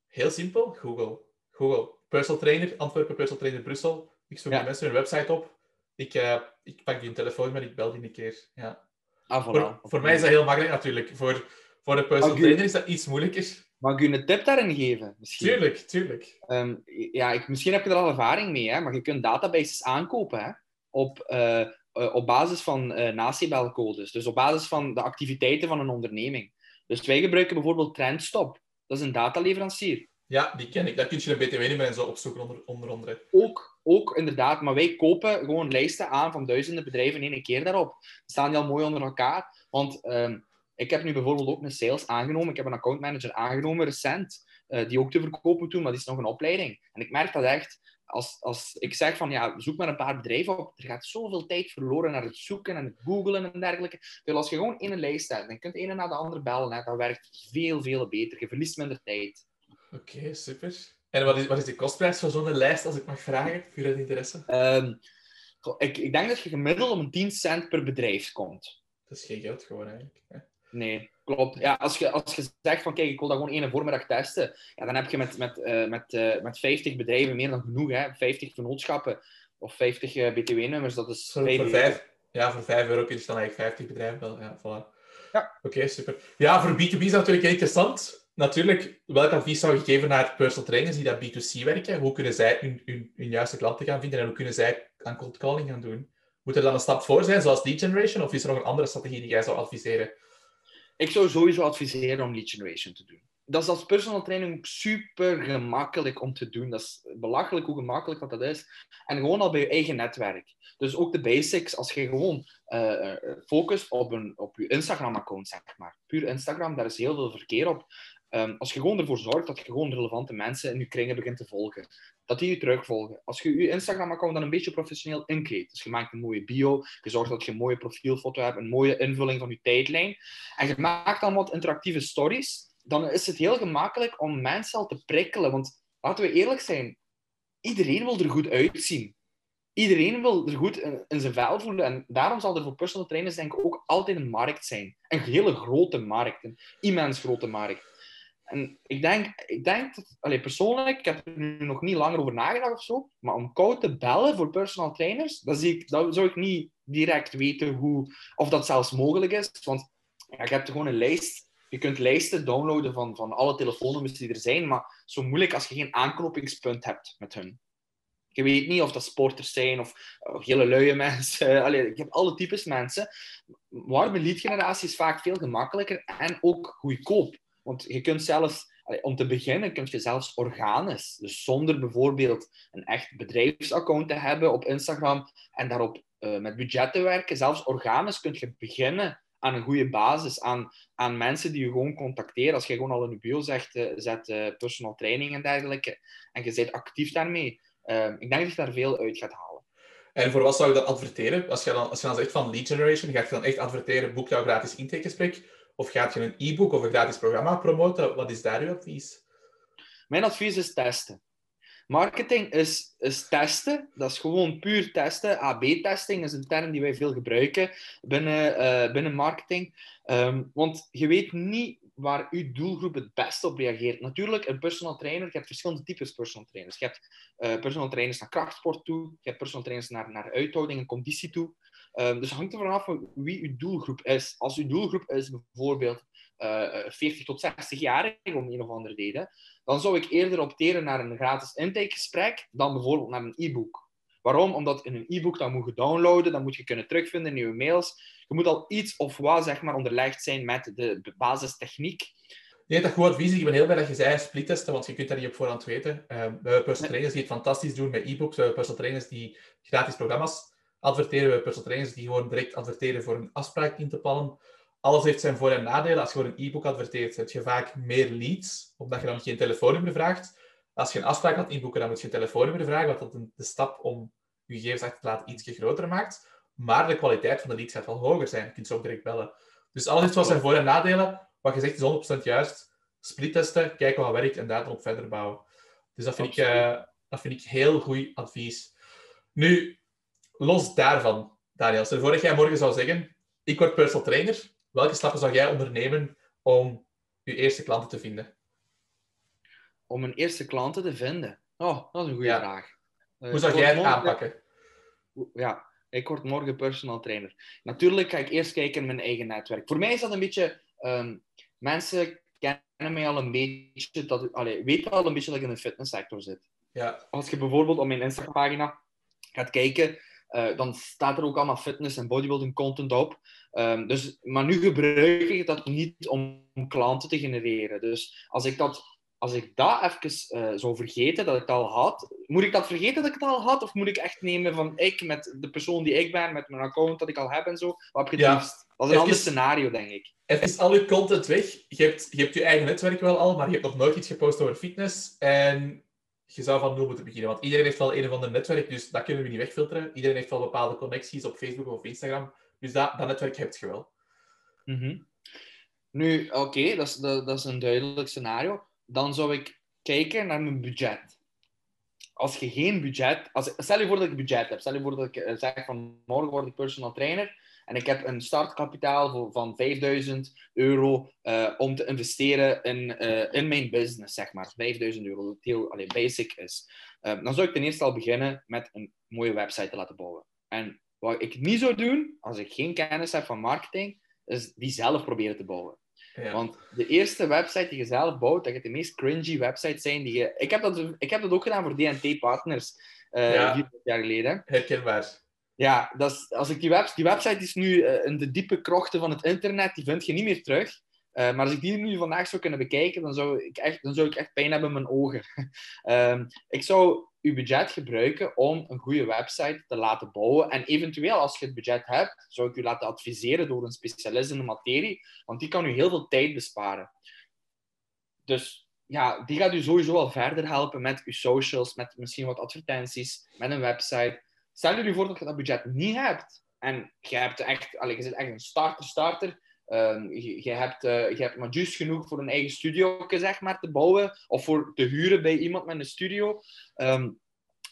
Heel simpel, Google. Google. Personal trainer, Antwerpen personal trainer Brussel. Ik zoek die mensen hun website op. Ik, uh, ik pak die een telefoon met, ik bel die een keer. Ja. Ah, voilà. voor, voor, mij is dat heel makkelijk natuurlijk. Voor, voor de personal trainer is dat iets moeilijker. Mag ik u een tip daarin geven? Misschien? Tuurlijk, tuurlijk. Um, ja, ik, misschien heb je er al ervaring mee, hè, maar je kunt databases aankopen hè, op, uh, op basis van uh. Dus op basis van de activiteiten van een onderneming. Dus wij gebruiken bijvoorbeeld Trendstop. Dat is een dataleverancier. Ja, die ken ik. Daar kun je een btw-nummer en zo opzoeken, onder, onder andere. Ook, ook, inderdaad. Maar wij kopen gewoon lijsten aan van duizenden bedrijven in één keer daarop. Die staan die al mooi onder elkaar. Want um, ik heb nu bijvoorbeeld ook een sales aangenomen. Ik heb een accountmanager aangenomen recent, uh, die ook te verkopen doen, maar die is nog een opleiding. En ik merk dat echt, als, als ik zeg van ja, zoek maar een paar bedrijven op, er gaat zoveel tijd verloren naar het zoeken en het googlen en dergelijke. Dus als je gewoon in een lijst staat, dan kunt de ene na de andere bellen, hè, dat werkt veel, veel beter. Je verliest minder tijd. Oké, okay, super. En wat is, wat is de kostprijs van zo'n lijst, als ik mag vragen, voor het interesse? Um, ik, ik denk dat je gemiddeld om 10 cent per bedrijf komt. Dat is geen geld gewoon eigenlijk. Hè? Nee, klopt. Ja, als, je, als je zegt van kijk, ik wil dat gewoon één voormiddag testen, ja, dan heb je met, met, uh, met, uh, met 50 bedrijven meer dan genoeg. Hè? 50 vennootschappen of 50 uh, BTW-nummers, dat is voor, voor vijf, Ja, voor 5 euro kun je dan eigenlijk 50 bedrijven wel. Ja, voilà. Ja. Oké, okay, super. Ja, voor B2B is dat natuurlijk interessant. Natuurlijk, welk advies zou je geven naar personal trainers die dat B2C werken? Hoe kunnen zij hun, hun, hun juiste klanten gaan vinden en hoe kunnen zij aan cold calling gaan doen? Moet er dan een stap voor zijn, zoals lead generation, of is er nog een andere strategie die jij zou adviseren? Ik zou sowieso adviseren om lead generation te doen. Dat is als personal training super gemakkelijk om te doen. Dat is belachelijk hoe gemakkelijk dat, dat is. En gewoon al bij je eigen netwerk. Dus ook de basics, als je gewoon uh, focust op, een, op je Instagram-account, zeg maar. Puur Instagram, daar is heel veel verkeer op. Um, als je gewoon ervoor zorgt dat je gewoon relevante mensen in je kringen begint te volgen, dat die je terugvolgen. Als je je Instagram-account dan een beetje professioneel inkleedt, dus je maakt een mooie bio, je zorgt dat je een mooie profielfoto hebt, een mooie invulling van je tijdlijn, en je maakt dan wat interactieve stories, dan is het heel gemakkelijk om mensen al te prikkelen. Want laten we eerlijk zijn, iedereen wil er goed uitzien. Iedereen wil er goed in, in zijn vel voelen. En daarom zal er voor personal trainers denk ik ook altijd een markt zijn. Een hele grote markt. Een immens grote markt. En ik denk, ik denk dat, allez, persoonlijk, ik heb er nu nog niet langer over nagedacht of zo, maar om koud te bellen voor personal trainers, dat, zie ik, dat zou ik niet direct weten hoe, of dat zelfs mogelijk is. Want je hebt gewoon een lijst, je kunt lijsten downloaden van, van alle telefoonnummers die er zijn, maar zo moeilijk als je geen aanknopingspunt hebt met hun. Je weet niet of dat sporters zijn of, hele luie mensen. (laughs) Allee, je hebt alle types mensen. Warme lead generatie is vaak veel gemakkelijker en ook goedkoop. Want je kunt zelfs, om te beginnen, kun je zelfs organisch, dus zonder bijvoorbeeld een echt bedrijfsaccount te hebben op Instagram en daarop uh, met budget te werken, zelfs organisch kun je beginnen aan een goede basis, aan, aan mensen die je gewoon contacteren. Als je gewoon al in je bio zegt, uh, zet uh, personal training en dergelijke, en je bent actief daarmee, ik denk dat je daar veel uit gaat halen. En voor wat zou je dan adverteren? Als je dan, als je dan zegt van lead generation, ga je dan echt adverteren, boek jouw gratis intakegesprek? Of gaat je een e-book of een gratis programma promoten? Wat is daar uw advies? Mijn advies is testen. Marketing is, is testen. Dat is gewoon puur testen. AB-testing is een term die wij veel gebruiken binnen, uh, binnen marketing. Um, want je weet niet waar uw doelgroep het beste op reageert. Natuurlijk, een personal trainer, je hebt verschillende types personal trainers. Je hebt uh, personal trainers naar krachtsport toe, je hebt personal trainers naar, naar uithouding en conditie toe. Um, dus het hangt ervan af wie uw doelgroep is. Als uw doelgroep is bijvoorbeeld uh, eh, 40 tot 60 jaar, om een of andere reden, dan zou ik eerder opteren naar een gratis intakegesprek dan bijvoorbeeld naar een e-book. Waarom? Omdat in een e-book dan moet je downloaden, dan moet je kunnen terugvinden in je mails. Je moet al iets of wat zeg maar, onderlegd zijn met de basistechniek. Nee, dat goed advies. Ik ben heel blij dat je zei splittesten, want je kunt dat niet op voorhand weten. Uh, we hebben personal trainers die het fantastisch doen met e-books. We hebben personal trainers die gratis programma's adverteren. We personal trainers die gewoon direct adverteren voor een afspraak in te plannen. Alles heeft zijn voor- en nadelen. Als je voor een e-book adverteert, heb je vaak meer leads, omdat je dan geen telefoonnummer vraagt. als je een afspraak gaat inboeken, dan moet je een telefoonnummer vragen, wat dat de stap om je gegevens achter te laten ietsje groter maakt. Maar de kwaliteit van de leads gaat wel hoger zijn. Je kunt ze ook direct bellen. Dus alles iets wat zijn voor- en nadelen. Wat je zegt is 100% juist. Split testen, kijken wat werkt en daar dan op verder bouwen. Dus dat vind, ik, uh, dat vind ik heel goed advies. Nu, los daarvan, Daniel, stel voor dat jij morgen zou zeggen: Ik word personal trainer. Welke stappen zou jij ondernemen om je eerste klanten te vinden? Om een eerste klanten te vinden? Oh, dat is een goede Ja. vraag. Eh, Hoe zou jij het morgen- aanpakken? Ja, ik word morgen personal trainer. Natuurlijk ga ik eerst kijken in mijn eigen netwerk. Voor mij is dat een beetje... ehm, mensen kennen mij al een beetje... Dat, allee, weten al een beetje dat ik in de fitnesssector zit. Ja, Als je bijvoorbeeld op mijn Instagram-pagina gaat kijken, eh, dan staat er ook allemaal fitness en bodybuilding content op. Ehm, dus, maar nu gebruik ik dat niet om klanten te genereren. Dus als ik dat, als ik dat even eh, zou vergeten, dat ik het al had, moet ik dat vergeten dat ik het al had? Of moet ik echt nemen van ik, met de persoon die ik ben, met mijn account dat ik al heb en zo? Wat heb je het Ja. liefst? Dat is een ander Even- scenario, denk ik. Het is al je content weg. Je hebt, je hebt je eigen netwerk wel al, maar je hebt nog nooit iets gepost over fitness. En je zou van nul moeten beginnen. Want iedereen heeft wel een of ander netwerk, dus dat kunnen we niet wegfilteren. Iedereen heeft wel bepaalde connecties op Facebook of Instagram. Dus dat, dat netwerk heb je wel. Mhm. Nu, oké, dat, is, dat is een duidelijk scenario. Dan zou ik kijken naar mijn budget. Als je geen budget... Als, stel je voor dat ik budget heb. Stel je voor dat ik eh, zeg van morgen word ik personal trainer en ik heb een startkapitaal van 5000 euro eh, om te investeren in, eh, in mijn business, zeg maar. 5000 euro, dat heel allee, basic is. Eh, dan zou ik ten eerste al beginnen met een mooie website te laten bouwen. En wat ik niet zou doen, als ik geen kennis heb van marketing, is die zelf proberen te bouwen. Ja. Want de eerste website die je zelf bouwt, dat gaat de meest cringy websites zijn die je... Ik heb dat, ik heb dat ook gedaan voor DNT Partners, eh Ja. vier jaar geleden. Herkenbaar. Ja, dat als ik die, web, die website is nu eh, in de diepe krochten van het internet, die vind je niet meer terug. Eh, maar als ik die nu vandaag zou kunnen bekijken, dan zou ik echt, dan zou ik echt pijn hebben in mijn ogen. (laughs) Ehm, ik zou uw budget gebruiken om een goede website te laten bouwen. En eventueel, als je het budget hebt, zou ik u laten adviseren door een specialist in de materie, want die kan u heel veel tijd besparen. Dus ja, die gaat u sowieso al verder helpen met uw socials, met misschien wat advertenties, met een website. Stel je voor dat je dat budget niet hebt en je, hebt echt, allee, je zit echt een starter-starter. Ehm, je, hebt, eh, je hebt maar juist genoeg voor een eigen studio zeg maar, te bouwen of voor te huren bij iemand met een studio. Ehm,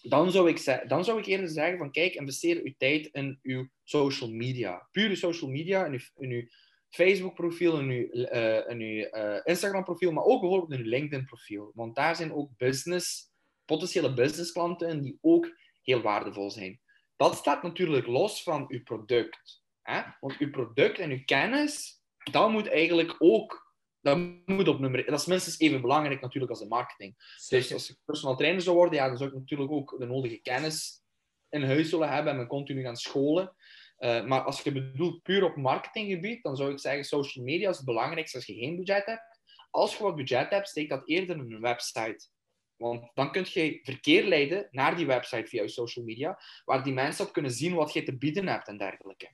dan, zou ik dan zou ik eerder zeggen van kijk, investeer uw tijd in uw social media. Pure social media, in uw, uw Facebook-profiel, in uw, eh, uw eh, Instagram-profiel, maar ook bijvoorbeeld in uw LinkedIn-profiel. Want daar zijn ook business, potentiële businessklanten in die ook heel waardevol zijn. Dat staat natuurlijk los van uw product. Hè? Want uw product en uw kennis, dat moet eigenlijk ook dat moet op nummer Dat is minstens even belangrijk natuurlijk als de marketing. Dus als ik personal trainer zou worden, ja, dan zou ik natuurlijk ook de nodige kennis in huis zullen hebben en me continu gaan scholen. Eh, maar als je bedoelt puur op marketinggebied, dan zou ik zeggen social media is het belangrijkste als je geen budget hebt. Als je wat budget hebt, steek dat eerder in een website. Want dan kun je verkeer leiden naar die website via je social media, waar die mensen op kunnen zien wat je te bieden hebt en dergelijke.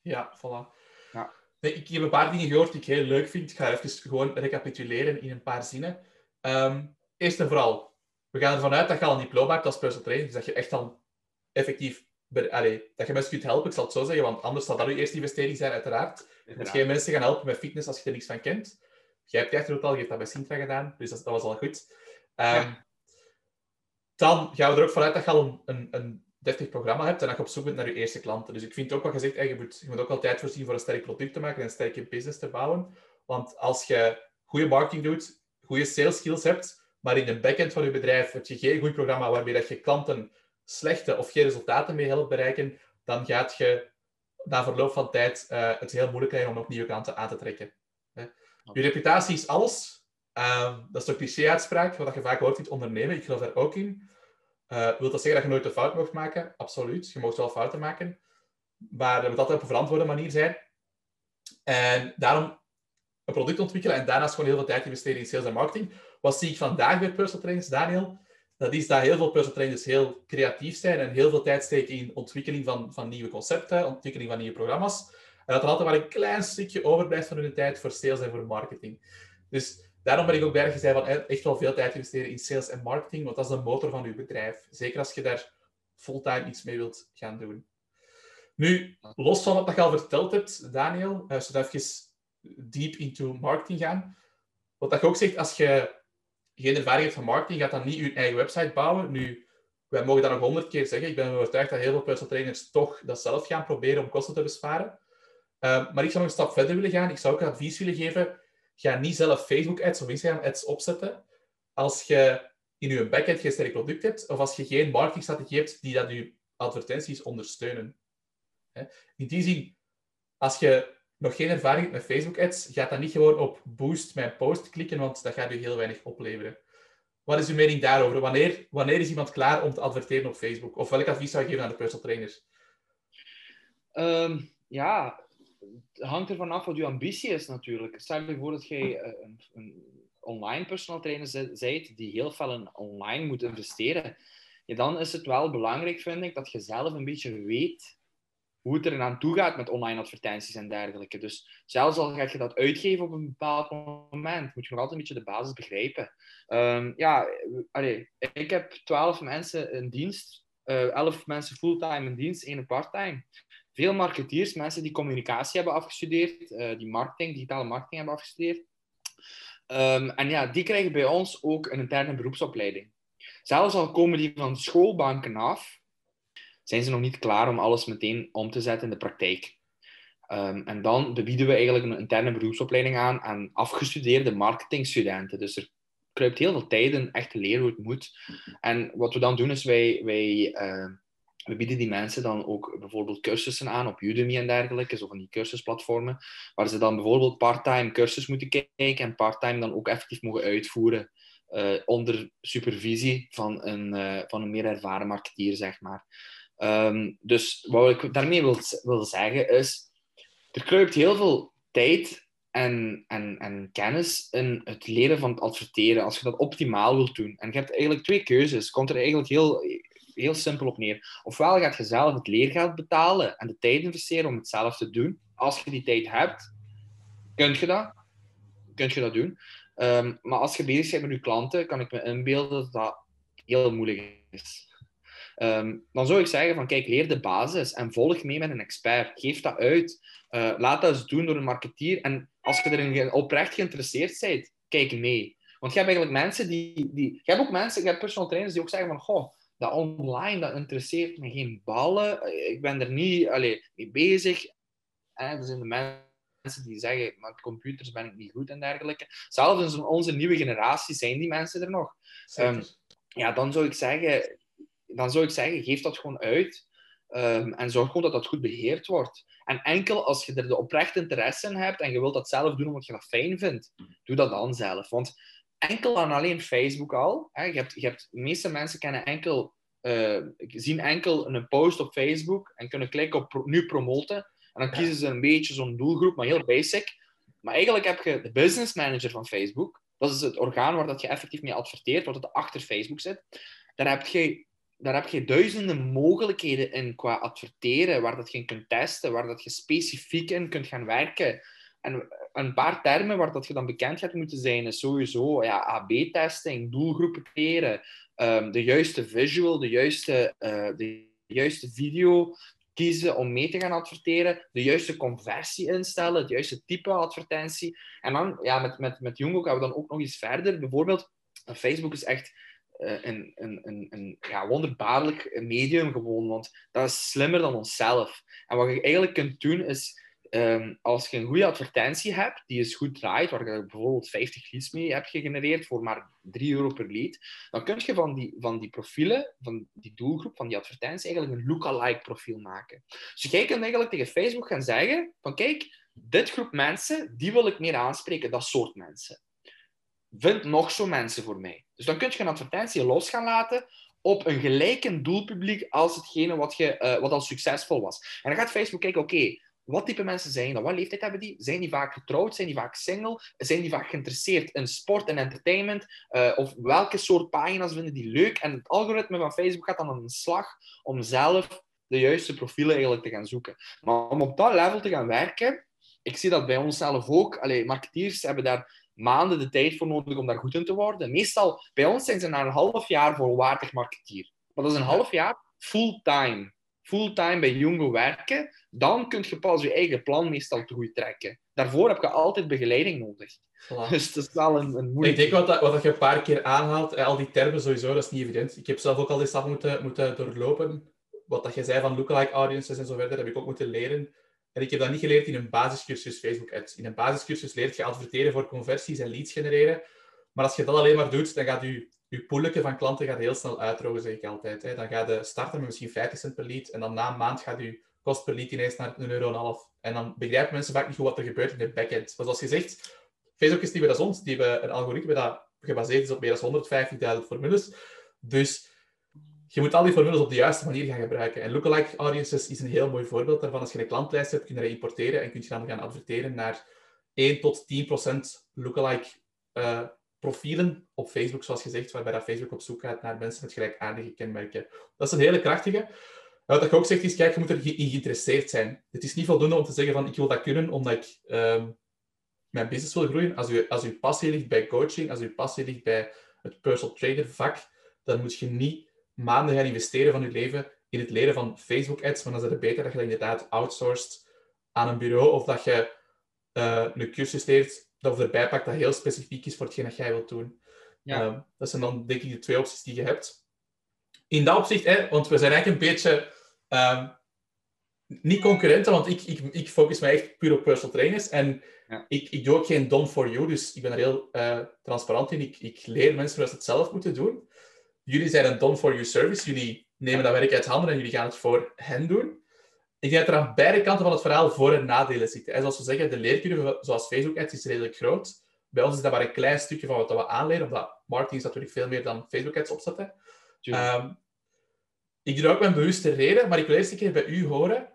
Ja, voilà. Ja. Nee, ik heb een paar dingen gehoord die ik heel leuk vind. Ik ga even gewoon recapituleren in een paar zinnen. Ehm, eerst en vooral, we gaan ervan uit dat je al een diploma hebt als personal trainer, dus dat je echt al effectief... Allee, dat je mensen kunt helpen, ik zal het zo zeggen, want anders zal dat je eerste investering zijn, uiteraard. Je moet geen mensen gaan helpen met fitness als je er niks van kent. Jij hebt echt al, je hebt dat bij Sintra gedaan, dus dat, dat was al goed. Ehm, Ja. Dan gaan we er ook vanuit dat je al een, een, een deftig programma hebt en dat je op zoek bent naar je eerste klanten. Dus ik vind ook wat je zegt, eh, je, moet, je moet ook altijd voorzien voor een sterk product te maken en een sterke business te bouwen. Want als je goede marketing doet, goede sales skills hebt, maar in de backend van je bedrijf heb je geen goed programma waarmee dat je klanten slechte of geen resultaten mee helpt bereiken, dan gaat je na verloop van tijd eh, het heel moeilijk krijgen om nog nieuwe klanten aan te trekken. Hè. Je reputatie is alles. Ehm, dat is een cliché-uitspraak, wat je vaak hoort in het ondernemen. Ik geloof daar ook in. Eh wil dat zeggen dat je nooit een fout mag maken? Absoluut. Je mag wel fouten maken. Maar dat moet altijd op een verantwoorde manier zijn. En daarom een product ontwikkelen en daarnaast gewoon heel veel tijd investeren in sales en marketing. Wat zie ik vandaag bij personal trainers, Daniel? Dat is dat heel veel personal trainers heel creatief zijn en heel veel tijd steken in ontwikkeling van, van nieuwe concepten, ontwikkeling van nieuwe programma's. En dat er altijd maar een klein stukje overblijft van hun tijd voor sales en voor marketing. Dus daarom ben ik ook je zei van echt wel veel tijd investeren in sales en marketing, want dat is de motor van je bedrijf. Zeker als je daar fulltime iets mee wilt gaan doen. Nu, los van wat je al verteld hebt, Daniel, uh, zodat even deep into marketing gaan. Wat je ook zegt, als je geen ervaring hebt van marketing, gaat dan niet je eigen website bouwen. Nu, wij mogen dat nog honderd keer zeggen. Ik ben overtuigd dat heel veel personal trainers toch dat zelf gaan proberen om kosten te besparen. Uh, maar ik zou nog een stap verder willen gaan. Ik zou ook advies willen geven. Ga niet zelf Facebook-ads of Instagram-ads opzetten. Als je in je backend geen sterk product hebt, of als je geen marketingstrategie hebt die dat je advertenties ondersteunen. In die zin, als je nog geen ervaring hebt met Facebook-ads, ga dan niet gewoon op boost mijn post klikken, want dat gaat je heel weinig opleveren. Wat is uw mening daarover? Wanneer, wanneer is iemand klaar om te adverteren op Facebook? Of welk advies zou je geven aan de personal trainers? Um, ja, het hangt ervan af wat je ambitie is natuurlijk. Stel je voor dat jij eh, een, een online personal trainer bent die heel veel in online moet investeren. Dan is het wel belangrijk, vind ik, dat je zelf een beetje weet hoe het er aan toe gaat met online advertenties en dergelijke. Dus zelfs al ga je dat uitgeven op een bepaald moment, moet je nog altijd een beetje de basis begrijpen. Um, ja, allee, ik heb twaalf mensen in dienst, uh, elf mensen fulltime in dienst, één parttime. Veel marketeers, mensen die communicatie hebben afgestudeerd, uh, die marketing, digitale marketing hebben afgestudeerd. Um, en ja, die krijgen bij ons ook een interne beroepsopleiding. Zelfs al komen die van schoolbanken af, zijn ze nog niet klaar om alles meteen om te zetten in de praktijk. Um, en dan bieden we eigenlijk een interne beroepsopleiding aan aan afgestudeerde marketingstudenten. Dus er kruipt heel veel tijd in echt te leren hoe het moet. En wat we dan doen is wij, wij uh, we bieden die mensen dan ook bijvoorbeeld cursussen aan op Udemy en dergelijke, zo van die cursusplatformen, waar ze dan bijvoorbeeld part-time cursus moeten kijken en part-time dan ook effectief mogen uitvoeren uh, onder supervisie van een, uh, van een meer ervaren marketeer, zeg maar. Um, dus wat ik daarmee wil, wil zeggen is, er kruipt heel veel tijd en, en, en kennis in het leren van het adverteren, als je dat optimaal wilt doen. En je hebt eigenlijk twee keuzes. Komt er eigenlijk heel, heel simpel op neer. Ofwel gaat je zelf het leergeld betalen en de tijd investeren om het zelf te doen. Als je die tijd hebt, kun je dat, kun je dat doen. Um, maar als je bezig bent met je klanten, kan ik me inbeelden dat dat heel moeilijk is. Um, dan zou ik zeggen van kijk, leer de basis en volg mee met een expert. Geef dat uit. Uh, laat dat eens doen door een marketeer. En als je erin oprecht geïnteresseerd bent, kijk mee. Want je hebt eigenlijk mensen die... die je hebt ook mensen, je hebt personal trainers die ook zeggen van goh, dat online, dat interesseert me geen ballen. Ik ben er niet allez, mee bezig. er zijn de mensen die zeggen, met computers ben ik niet goed en dergelijke. Zelfs in onze nieuwe generatie zijn die mensen er nog. Um, ja, dan zou ik zeggen, dan zou ik zeggen, geef dat gewoon uit. Um, en zorg gewoon dat dat goed beheerd wordt. En enkel als je er de oprechte interesse in hebt en je wilt dat zelf doen omdat je dat fijn vindt, doe dat dan zelf. Want enkel aan alleen Facebook al. Hè, je hebt, je hebt, de meeste mensen kennen enkel, uh, zien enkel een post op Facebook en kunnen klikken op nu promoten. En dan kiezen ze een beetje zo'n doelgroep, maar heel basic. Maar eigenlijk heb je de business manager van Facebook. Dat is het orgaan waar dat je effectief mee adverteert, wat het achter Facebook zit. Daar heb je, daar heb je duizenden mogelijkheden in qua adverteren, waar dat je kunt testen, waar dat je specifiek in kunt gaan werken. En een paar termen waar dat je dan bekend gaat moeten zijn, is sowieso ja, AB-testing, doelgroepen creëren, um, de juiste visual, de juiste, uh, de juiste video kiezen om mee te gaan adverteren, de juiste conversie instellen, het juiste type advertentie. En dan, ja, met, met, met Jungo gaan we dan ook nog eens verder. Bijvoorbeeld, Facebook is echt uh, een, een, een, een ja, wonderbaarlijk medium gewoon, want dat is slimmer dan onszelf. En wat je eigenlijk kunt doen, is um, als je een goede advertentie hebt, die is goed draait, waar je bijvoorbeeld 50 leads mee hebt gegenereerd voor maar 3 euro per lead, dan kun je van die, van die profielen, van die doelgroep, van die advertentie, eigenlijk een lookalike profiel maken. Dus jij kunt eigenlijk tegen Facebook gaan zeggen van kijk, dit groep mensen, die wil ik meer aanspreken, dat soort mensen. Vind nog zo mensen voor mij. Dus dan kun je een advertentie los gaan laten op een gelijke doelpubliek als hetgene wat, je, uh, wat al succesvol was. En dan gaat Facebook kijken, oké, wat type mensen zijn dat? Wat leeftijd hebben die? Zijn die vaak getrouwd? Zijn die vaak single? Zijn die vaak geïnteresseerd in sport en entertainment? Uh, of welke soort pagina's vinden die leuk? En het algoritme van Facebook gaat dan aan de slag om zelf de juiste profielen eigenlijk te gaan zoeken. Maar om op dat level te gaan werken, ik zie dat bij onszelf ook. Allee, marketeers hebben daar maanden de tijd voor nodig om daar goed in te worden. Meestal, bij ons zijn ze na een half jaar volwaardig marketeer. Maar dat is een half jaar fulltime. Fulltime bij Jungo werken. Dan kun je pas je eigen plan meestal te goed trekken. Daarvoor heb je altijd begeleiding nodig. Voilà. Dus dat is wel een, een Ik moeilijk... denk wat, dat, wat dat je een paar keer aanhaalt, eh, al die termen sowieso, dat is niet evident. Ik heb zelf ook al die stap moeten, moeten doorlopen. Wat dat je zei van lookalike audiences en zo verder, heb ik ook moeten leren. En ik heb dat niet geleerd in een basiscursus Facebook Ads. In een basiscursus leert je adverteren voor conversies en leads genereren. Maar als je dat alleen maar doet, dan gaat je, je poeletje van klanten gaat heel snel uitdrogen, zeg ik altijd. Hè. Dan ga je starten met misschien 50 cent per lead. En dan na een maand gaat je kost per lead ineens naar een euro en half. En dan begrijpen mensen vaak niet goed wat er gebeurt in de backend. Maar zoals je zegt, Facebook is niet meer als ons. Die hebben een algoritme dat gebaseerd is op meer dan 150.000 formules. Dus je moet al die formules op de juiste manier gaan gebruiken. En lookalike audiences is een heel mooi voorbeeld daarvan. Als je een klantlijst hebt, kun je dat importeren en kun je dan gaan adverteren naar 1 tot 10 procent lookalike eh, profielen op Facebook, zoals gezegd, waarbij dat Facebook op zoek gaat naar mensen met gelijkaardige kenmerken. Dat is een hele krachtige. Wat je ook zegt is, kijk, je moet erin geïnteresseerd zijn. Het is niet voldoende om te zeggen van, ik wil dat kunnen omdat ik ehm, mijn business wil groeien. Als je, als je passie ligt bij coaching, als je passie ligt bij het personal trader vak, dan moet je niet maanden gaan investeren van je leven in het leren van Facebook ads, maar dan is het beter dat je dat inderdaad outsourced aan een bureau of dat je eh, een cursus leert dat erbij pakt dat heel specifiek is voor hetgeen dat jij wilt doen. Ja. Ehm, dat zijn dan denk ik de twee opties die je hebt. In dat opzicht, hè, want we zijn eigenlijk een beetje ehm, niet concurrenten, want ik, ik, ik focus me echt puur op personal trainers. En Ja. ik, ik doe ook geen done for you, dus ik ben er heel eh, transparant in. Ik, ik leer mensen hoe ze het zelf moeten doen. Jullie zijn een done for you service. Jullie nemen dat werk uit handen en jullie gaan het voor hen doen. Ik denk dat er aan beide kanten van het verhaal voor- en nadelen zitten. En zoals we zeggen, de leercurve, zoals Facebook Ads, is redelijk groot. Bij ons is dat maar een klein stukje van wat we aanleren, omdat marketing is natuurlijk veel meer dan Facebook Ads opzetten. Ehm, ik doe dat ook met een bewuste reden, maar ik wil eerst een keer bij u horen.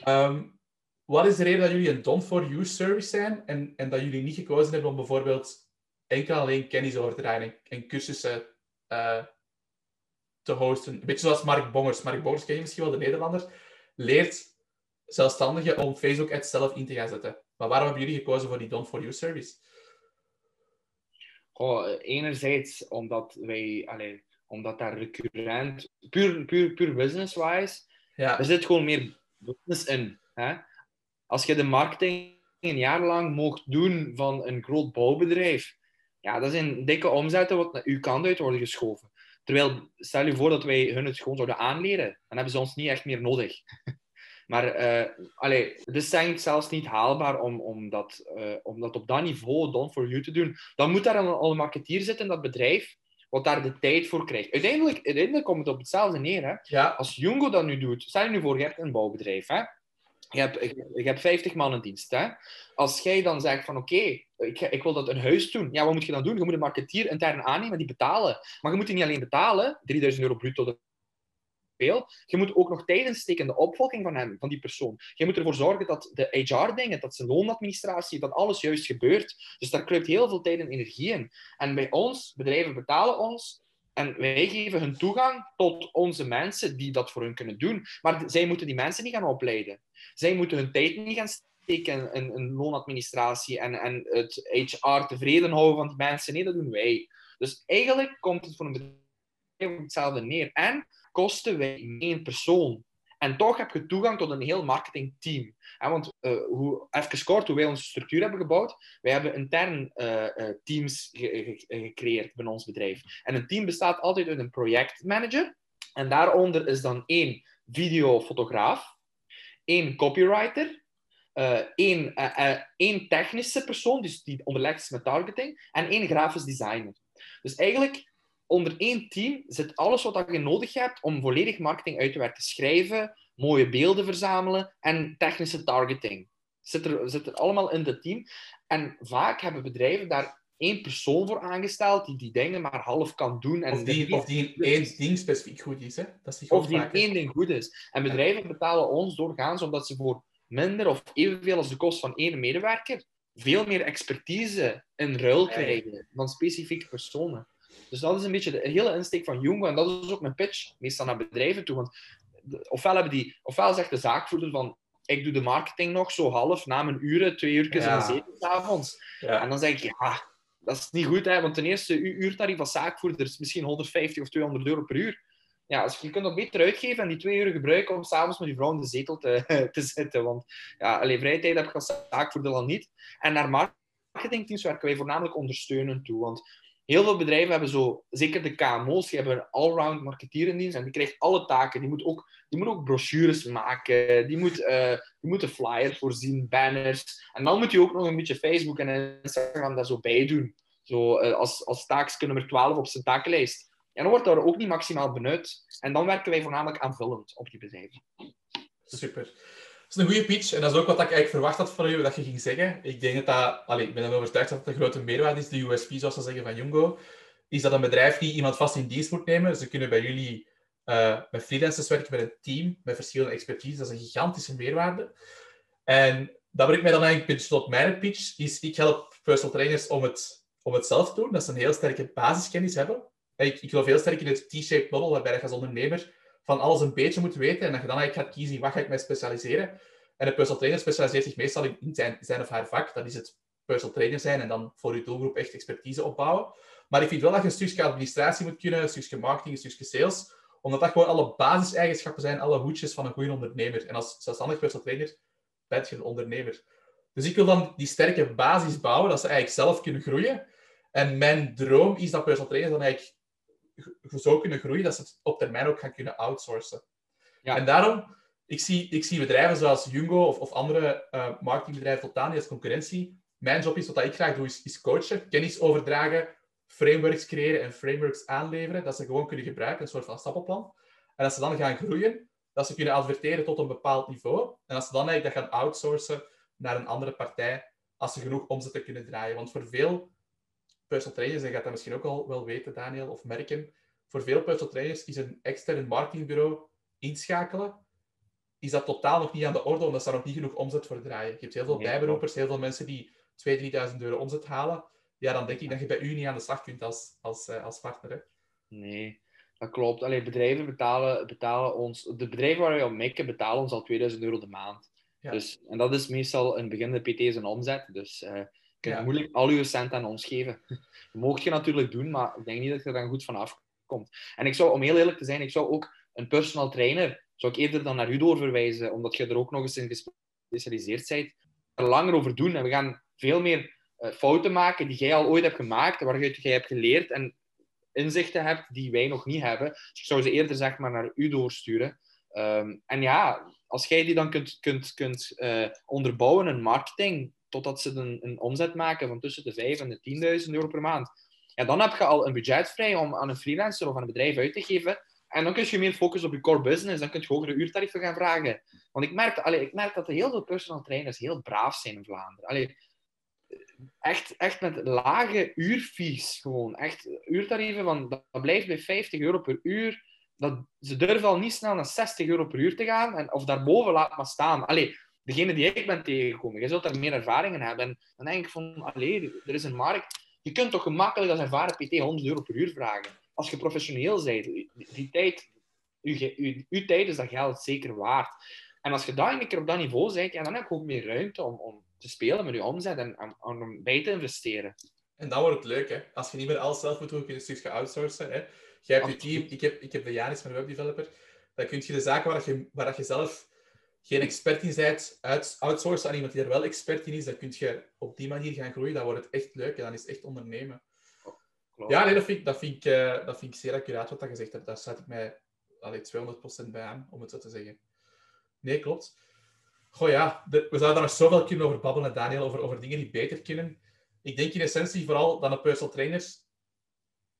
Ehm, wat is de reden dat jullie een done-for-you service zijn en, en dat jullie niet gekozen hebben om bijvoorbeeld enkel en alleen kennisoverdraging en cursussen eh, te hosten? Een beetje zoals Mark Bongers. Mark Bongers ken je misschien wel, de Nederlander. Leert zelfstandigen om Facebook ads zelf in te gaan zetten. Maar waarom hebben jullie gekozen voor die done-for-you service? Goh, enerzijds omdat wij, allee, omdat daar recurrent, puur, puur, puur business-wise, Ja, er zit gewoon meer business in. Hè? Als je de marketing een jaar lang mocht doen van een groot bouwbedrijf, ja, dat zijn dikke omzetten wat naar uw kant uit worden geschoven. Terwijl, stel je voor dat wij hun het gewoon zouden aanleren, dan hebben ze ons niet echt meer nodig. (laughs) Maar eh allee, het is denk ik zelfs niet haalbaar om, om, dat, eh, om dat op dat niveau done for you te doen. Dan moet daar al, al een marketeer zitten in dat bedrijf, wat daar de tijd voor krijgt. Uiteindelijk, uiteindelijk komt het op hetzelfde neer. Hè? ja, Als Jungo dat nu doet, stel je nu voor, je hebt een bouwbedrijf. Hè? Je, hebt, je hebt 50 man in dienst. Hè? Als jij dan zegt van oké, ik, ik wil dat een huis doen. Ja, wat moet je dan doen? Je moet een marketeer intern aannemen die betalen. Maar je moet die niet alleen betalen, 3000 euro bruto, veel. Je moet ook nog tijd insteken in de opvolging van hem, van die persoon. Je moet ervoor zorgen dat de HR-dingen, dat zijn loonadministratie, dat alles juist gebeurt. Dus daar kruipt heel veel tijd en energie in. En bij ons, bedrijven betalen ons en wij geven hun toegang tot onze mensen die dat voor hun kunnen doen. Maar zij moeten die mensen niet gaan opleiden. Zij moeten hun tijd niet gaan in loonadministratie en, en het HR tevreden houden van die mensen. Nee, dat doen wij. Dus eigenlijk komt het voor een bedrijf hetzelfde neer. En kosten wij één persoon. En toch heb je toegang tot een heel marketingteam. Want uh, hoe, even kort, hoe wij onze structuur hebben gebouwd. Wij hebben intern uh, uh, teams ge ge gecreëerd binnen ons bedrijf. En een team bestaat altijd uit een projectmanager. En daaronder is dan één videofotograaf, één copywriter, één, één technische persoon, dus die onderlegd is met targeting, en één grafisch designer. Dus eigenlijk onder één team zit alles wat je nodig hebt om volledig marketing uit te werken. Schrijven, mooie beelden verzamelen en technische targeting. Zit er, zit er allemaal in het team. En vaak hebben bedrijven daar één persoon voor aangesteld die die dingen maar half kan doen. En of die, of die in één ding specifiek goed is. Hè? Dat is of die in één ding goed is. En bedrijven betalen ons doorgaans omdat ze voor minder of evenveel als de kost van één medewerker veel meer expertise in ruil krijgen dan specifieke personen. Dus dat is een beetje de hele insteek van Jungo. En dat is ook mijn pitch, meestal naar bedrijven toe. Want ofwel, hebben die, ofwel zegt de zaakvoerder van ik doe de marketing nog zo half na mijn uren, twee uurtjes Ja. en zeven s'avonds. Ja. En dan zeg ik, ja, dat is niet goed, hè, want ten eerste, uw uurtarief als zaakvoerder is misschien 150 of 200 euro per uur. Ja, dus je kunt dat beter uitgeven en die twee uur gebruiken om s'avonds met je vrouw in de zetel te, (laughs) te zitten. Want ja, alleen vrije tijd heb ik als zaakvoerder al niet. En naar marketingteams werken wij voornamelijk ondersteunend toe. Want heel veel bedrijven hebben zo, zeker de KMO's, die hebben een allround marketeerendienst en die krijgt alle taken. Die moet ook, die moet ook brochures maken, die moet, eh die moet een flyer voorzien, banners. En dan moet je ook nog een beetje Facebook en Instagram daar zo bij doen. Zo, eh, als, als nummer 12 op zijn takenlijst. En dan wordt daar ook niet maximaal benut. En dan werken wij voornamelijk aanvullend op die bedrijven. Super. Dat is een goede pitch. En dat is ook wat ik eigenlijk verwacht had van u, dat je ging zeggen. Ik denk dat dat... Ik ben ervan overtuigd dat het een grote meerwaarde is, de USP, zoals ze zeggen, van Jungo. Is dat een bedrijf niet iemand vast in dienst moet nemen. Ze kunnen bij jullie eh, met freelancers werken, met een team, met verschillende expertise. Dat is een gigantische meerwaarde. En dat brengt mij dan eigenlijk tot mijn pitch. Is, ik help personal trainers om het, om het zelf te doen. Dat ze een heel sterke basiskennis hebben. Ik, ik geloof heel sterk in het T-shaped model, waarbij je als ondernemer van alles een beetje moet weten en dat je dan eigenlijk gaat kiezen wat ga ik mij specialiseren. En een personal trainer specialiseert zich meestal in zijn, zijn of haar vak. Dat is het personal trainer zijn en dan voor je doelgroep echt expertise opbouwen. Maar ik vind wel dat je een stukje administratie moet kunnen, een stukje marketing, een stukje sales, omdat dat gewoon alle basiseigenschappen zijn, alle hoedjes van een goede ondernemer. En als zelfstandig personal trainer ben je een ondernemer. Dus ik wil dan die sterke basis bouwen, dat ze eigenlijk zelf kunnen groeien. En mijn droom is dat personal trainers dan eigenlijk zo kunnen groeien dat ze het op termijn ook gaan kunnen outsourcen. Ja. En daarom, ik zie, ik zie bedrijven zoals Jungo of, of andere eh, marketingbedrijven totaal niet als concurrentie. Mijn job is, wat ik graag doe, is, is coachen, kennis overdragen, frameworks creëren en frameworks aanleveren, dat ze gewoon kunnen gebruiken, een soort van stappenplan. En als ze dan gaan groeien, dat ze kunnen adverteren tot een bepaald niveau. En als ze dan eigenlijk dat gaan outsourcen naar een andere partij, als ze genoeg omzetten kunnen draaien. Want voor veel personal trainers, en je gaat dat misschien ook al wel weten, Daniel, of merken, voor veel personal trainers is een extern marketingbureau inschakelen, is dat totaal nog niet aan de orde, omdat ze daar nog niet genoeg omzet voor draaien. Je hebt heel veel bijberoepers, heel veel mensen die 2.000, 3.000 euro omzet halen. Ja, dan denk ik dat je bij u niet aan de slag kunt als, als, eh, als partner. Hè? Nee, dat klopt. Allee, bedrijven betalen, betalen ons... De bedrijven waar wij op mikken betalen ons al 2000 euro de maand. Ja. Dus, en dat is meestal een beginnende PT zijn omzet. Dus eh kunt Ja. moeilijk al je cent aan ons geven. (laughs) Mocht je natuurlijk doen, maar ik denk niet dat je er dan goed van afkomt. En ik zou, om heel eerlijk te zijn, ik zou ook een personal trainer zou ik eerder dan naar u doorverwijzen, omdat je er ook nog eens in gespecialiseerd bent. Er langer over doen en we gaan veel meer eh, fouten maken die jij al ooit hebt gemaakt, waaruit jij hebt geleerd en inzichten hebt die wij nog niet hebben. Dus ik zou ze eerder zeg maar naar u doorsturen. Ehm, en ja, als jij die dan kunt, kunt, kunt eh, onderbouwen in marketing, totdat ze een, een omzet maken van tussen de 5 en de 10.000 euro per maand, ja, dan heb je al een budget vrij om aan een freelancer of aan een bedrijf uit te geven. En dan kun je meer focussen op je core business. Dan kun je hogere uurtarieven gaan vragen. Want ik merk, allee, ik merk dat er heel veel personal trainers heel braaf zijn in Vlaanderen. Allee, echt, echt met lage uurfees gewoon. Echt uurtarieven van, dat blijft bij 50 euro per uur. Dat, ze durven al niet snel naar 60 euro per uur te gaan. En, of daarboven laat maar staan. Allee, degene die ik ben tegengekomen, je zult daar meer ervaringen hebben. En dan denk ik van, allee, er is een markt. Je kunt toch gemakkelijk als ervaren PT 100 euro per uur vragen. Als je professioneel bent, die, die tijd, je, je, je tijd is dat geld zeker waard. En als je daar een keer op dat niveau bent, ja, dan heb je ook meer ruimte om, om te spelen met je omzet en om, om bij te investeren. En dan wordt het leuk, hè. Als je niet meer alles zelf moet doen, kun je een stukje outsourcen. Hè. Jij hebt je team, ik heb, ik heb de Janis, mijn webdeveloper. Dan kun je de zaken waar je, waar je zelf geen expert in bent, uit, outsourcen aan iemand die er wel expert in is. Dan kun je op die manier gaan groeien. Dan wordt het echt leuk en dan is het echt ondernemen. Ja, nee, dat vind ik, dat vind ik, eh, dat vind ik zeer accuraat wat je gezegd hebt. Daar sluit ik mij allee, 200% bij aan, om het zo te zeggen. Nee, klopt. Goh ja, de- we zouden daar nog zoveel kunnen over babbelen, Daniel, over, over dingen die beter kunnen. Ik denk in essentie vooral dat een personal trainer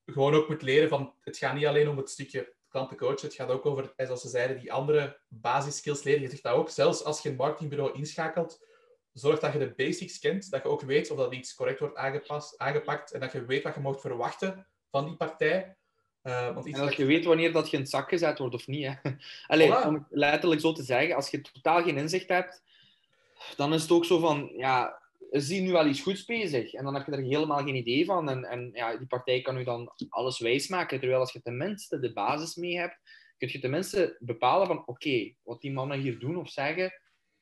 gewoon ook moet leren van, het gaat niet alleen om het stukje klanten coachen, het gaat ook over, zoals ze zeiden, die andere basiskills leren. Je zegt dat ook, zelfs als je een marketingbureau inschakelt, zorg dat je de basics kent, dat je ook weet of dat iets correct wordt aangepast, aangepakt en dat je weet wat je mag verwachten van die partij. Eh, want En dat dat- je weet wanneer dat je in het zak gezet wordt of niet. Hè. (laughs) Allee, Voilà. om het letterlijk zo te zeggen, als je totaal geen inzicht hebt, dan is het ook zo van, ja, die nu wel iets goeds bezig? En dan heb je er helemaal geen idee van. En, en ja, die partij kan u dan alles wijsmaken. Terwijl als je tenminste de basis mee hebt, kun je tenminste bepalen van, oké, wat die mannen hier doen of zeggen,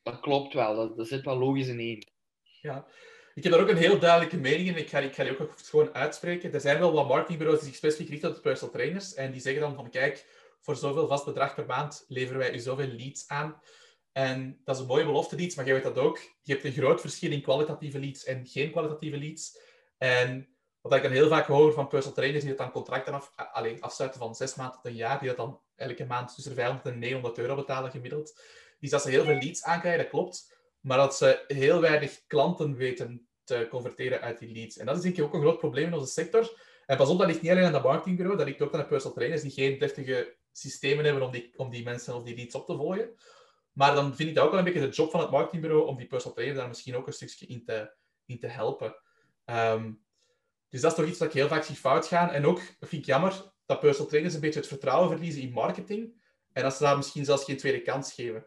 dat klopt wel. Dat, zit wel logisch in één. Ja. Ik heb daar ook een heel duidelijke mening in. Ik ga, ik ga ook gewoon uitspreken. Er zijn wel wat marketingbureaus die zich specifiek richten op de personal trainers. En die zeggen dan van, kijk, voor zoveel vast bedrag per maand leveren wij u zoveel leads aan. En dat is een mooie belofte leads, maar jij weet dat ook. Je hebt een groot verschil in kwalitatieve leads en geen kwalitatieve leads. En wat ik dan heel vaak hoor van personal trainers die dat dan contracten af, alleen afsluiten van zes maanden tot een jaar, die dat dan elke maand tussen 500 en 900 euro betalen gemiddeld, is dat ze heel veel leads aankrijgen, dat klopt, maar dat ze heel weinig klanten weten te converteren uit die leads. En dat is denk ik ook een groot probleem in onze sector. En pas op, dat ligt niet alleen aan dat marketingbureau, dat ligt ook aan de personal trainers die geen deftige systemen hebben om die, om die mensen of die leads op te volgen. Maar dan vind ik dat ook wel een beetje de job van het marketingbureau om die personal trainer daar misschien ook een stukje in te, in te helpen. Ehm, dus dat is toch iets dat ik heel vaak zie fout gaan. En ook, vind ik jammer, dat personal trainers een beetje het vertrouwen verliezen in marketing. En dat ze daar misschien zelfs geen tweede kans geven.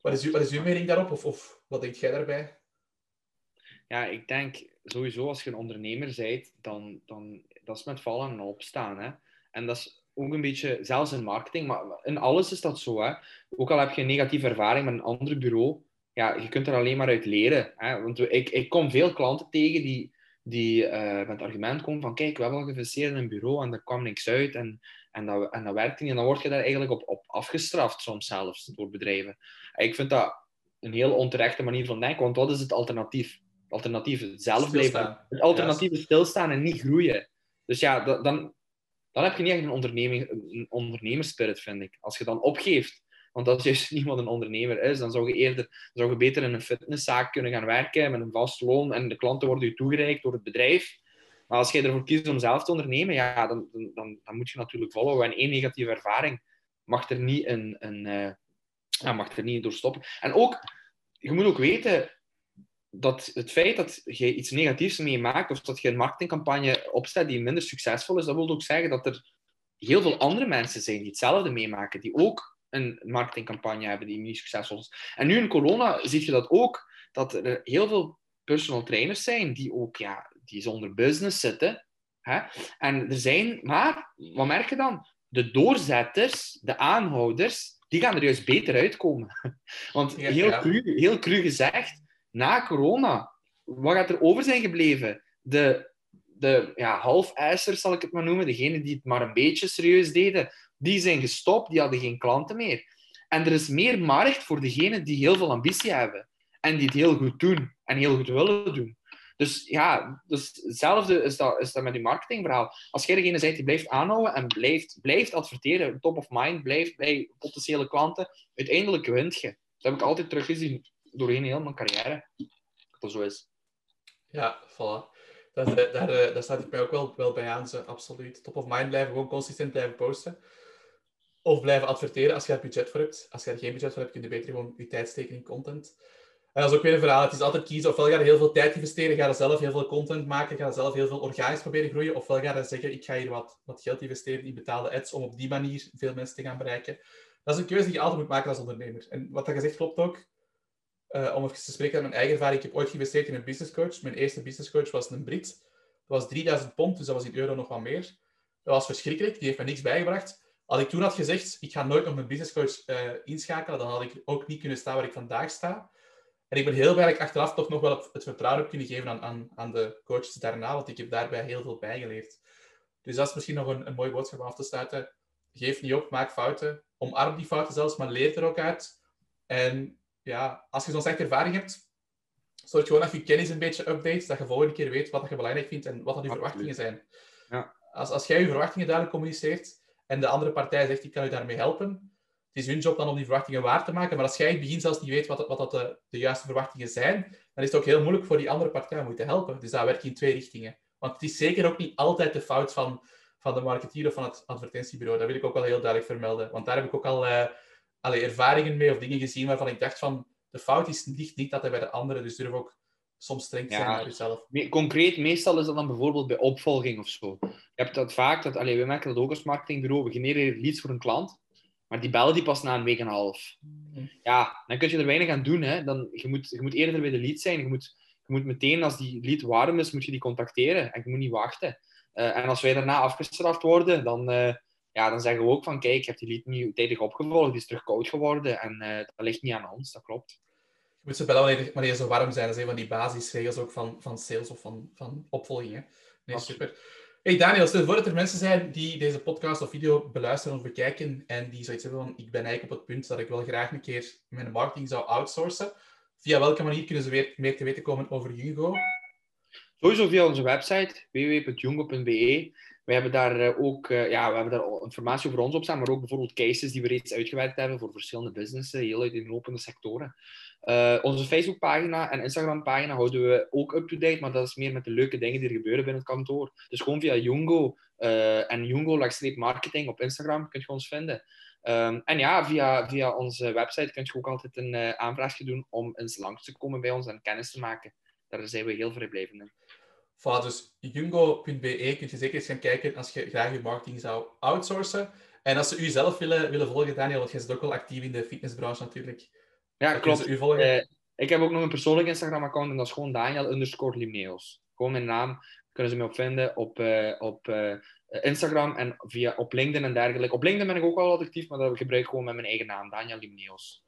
Wat is, uw, wat is uw mening daarop? Of, of wat denk jij daarbij? Ja, ik denk sowieso als je een ondernemer bent, dan, dan dat is met vallen en opstaan. Hè? En dat is ook een beetje, zelfs in marketing, maar in alles is dat zo. Hè? Ook al heb je een negatieve ervaring met een ander bureau, ja, je kunt er alleen maar uit leren. Hè? Want ik, ik kom veel klanten tegen die, die uh, met het argument komen van kijk, we hebben al geïnvesteerd in een bureau en er kwam niks uit en, en, dat, en dat werkt niet. En dan word je daar eigenlijk op, op afgestraft soms zelfs door bedrijven. En ik vind dat een heel onterechte manier van denken, want wat is het alternatief? Het alternatief is zelf blijven. Het alternatief is stilstaan en niet groeien. Dus ja, dan, dan heb je niet echt een, onderneming, een ondernemerspirit, vind ik. Als je dan opgeeft want als juist niemand een ondernemer is, dan zou je eerder zou je beter in een fitnesszaak kunnen gaan werken met een vast loon en de klanten worden je toegereikt door het bedrijf. Maar als je ervoor kiest om zelf te ondernemen, ja, dan, dan, dan moet je natuurlijk volgen. En één negatieve ervaring mag er niet, een, een, ja, mag er niet door stoppen. En ook, je moet ook weten dat het feit dat je iets negatiefs meemaakt, of dat je een marketingcampagne opzet die minder succesvol is, dat wil ook zeggen dat er heel veel andere mensen zijn die hetzelfde meemaken, die ook een marketingcampagne hebben die niet succesvol is. En nu in corona zie je dat ook, dat er heel veel personal trainers zijn die ook ja, die zonder business zitten. Hè? En er zijn, maar wat merk je dan? De doorzetters, de aanhouders, die gaan er juist beter uitkomen. (laughs) Want heel, Cru, heel cru gezegd, na corona, wat gaat er over zijn gebleven? De, de ja, half-ijsers, zal ik het maar noemen, degenen die het maar een beetje serieus deden, die zijn gestopt, die hadden geen klanten meer. En er is meer markt voor degenen die heel veel ambitie hebben en die het heel goed doen en heel goed willen doen. Dus ja, dus hetzelfde is dat, is dat met je marketingverhaal. Als jij degene bent die blijft aanhouden en blijft, blijft adverteren, top of mind, blijft bij potentiële klanten, uiteindelijk wint je. Dat heb ik altijd teruggezien doorheen heel mijn carrière. Dat dat zo is. Ja, voilà. Dat, eh, daar, daar, daar staat ik mij ook wel, wel bij aan, absoluut. Top of mind blijven, gewoon consistent blijven posten. Of blijven adverteren als je er budget voor hebt. Als je er geen budget voor hebt, kun je beter gewoon je tijd steken in content. En dat is ook weer een verhaal. Het is altijd kiezen. Ofwel ga je heel veel tijd investeren, ga je zelf heel veel content maken, ga je zelf heel veel organisch proberen groeien. Ofwel ga je zeggen, ik ga hier wat, wat geld investeren in betaalde ads om op die manier veel mensen te gaan bereiken. Dat is een keuze die je altijd moet maken als ondernemer. En wat dat gezegd klopt ook. Uh, om even te spreken uit mijn eigen ervaring. Ik heb ooit geïnvesteerd in een business coach. Mijn eerste business coach was een Brit. Dat was 3000 pond, dus dat was in euro nog wat meer. Dat was verschrikkelijk. Die heeft me niks bijgebracht. Als ik toen had gezegd, ik ga nooit nog een businesscoach uh, inschakelen, dan had ik ook niet kunnen staan waar ik vandaag sta. En ik ben heel blij dat ik achteraf toch nog wel het vertrouwen heb kunnen geven aan, aan, aan de coaches daarna, want ik heb daarbij heel veel bijgeleerd. Dus dat is misschien nog een, een mooie boodschap om af te sluiten. Geef niet op, maak fouten. Omarm die fouten zelfs, maar leer er ook uit. En ja, als je zo'n slechte ervaring hebt, zorg gewoon dat je kennis een beetje update, dat je volgende keer weet wat je belangrijk vindt en wat dat je verwachtingen zijn. Ja. Als, als jij je verwachtingen duidelijk communiceert, en de andere partij zegt, ik kan u daarmee helpen. Het is hun job dan om die verwachtingen waar te maken. Maar als jij in het begin zelfs niet weet wat, wat dat de, de, juiste verwachtingen zijn, dan is het ook heel moeilijk voor die andere partij om je te helpen. Dus dat werkt in twee richtingen. Want het is zeker ook niet altijd de fout van, van de marketeer of van het advertentiebureau. Dat wil ik ook wel heel duidelijk vermelden. Want daar heb ik ook al uh, ervaringen mee of dingen gezien waarvan ik dacht van, de fout is niet, niet dat hij bij de andere. Dus durf ook soms streng zijn naar jezelf. Concreet, meestal is dat dan bijvoorbeeld bij opvolging of zo. Je hebt dat vaak, dat, allee, we merken dat ook als marketingbureau, we genereren leads voor een klant, maar die bellen die pas na een week en een half. Mhm. Ja, dan kun je er weinig aan doen. Hè. Dan, je, moet, je moet eerder bij de lead zijn. Je moet, je moet meteen, als die lead warm is, moet je die contacteren. En je moet niet wachten. Uh, en als wij daarna afgestraft worden, dan, uh, ja, dan zeggen we ook van, kijk, je hebt die lied niet tijdig opgevolgd, die is terug koud geworden en uh, dat ligt niet aan ons, dat klopt. Je moet ze bellen wanneer, ze warm zijn. Dat zijn van die basisregels ook van, van sales of van, van opvolging. Hè? Nee, super. Hey Daniel, stel voor dat er mensen zijn die deze podcast of video beluisteren of bekijken en die zoiets hebben van, ik ben eigenlijk op het punt dat ik wel graag een keer mijn marketing zou outsourcen. Via welke manier kunnen ze weer meer te weten komen over Jungo? Sowieso via onze website www.jungo.be. We hebben daar eh, ook uh, ja, we hebben daar informatie over ons op staan, maar ook bijvoorbeeld cases die we reeds uitgewerkt hebben voor verschillende businessen, heel uit in lopende sectoren. Uh, onze Facebookpagina en Instagram-pagina houden we ook up-to-date, maar dat is meer met de leuke dingen die er gebeuren binnen het kantoor. Dus gewoon via Jungo en Jungo-marketing op Instagram kun je ons vinden. Um, en ja, via, via onze website kun je ook altijd een aanvraagje doen om eens langs te komen bij ons en kennis te maken. Daar zijn we heel vrijblijvend in. Voilà, dus jungo.be kun je zeker eens gaan kijken als je graag je marketing zou outsourcen. En als ze u zelf willen, willen volgen, Daniel, want je zit ook wel actief in de fitnessbranche natuurlijk. Ja, klopt. U volgen. Uh, ik heb ook nog een persoonlijk Instagram-account en dat is gewoon Daniel underscore Limneos. Gewoon mijn naam kunnen ze me op vinden op, uh, op uh, Instagram en via, op LinkedIn en dergelijke. Op LinkedIn ben ik ook wel actief, maar dat gebruik ik gewoon met mijn eigen naam, Daniel Limneos.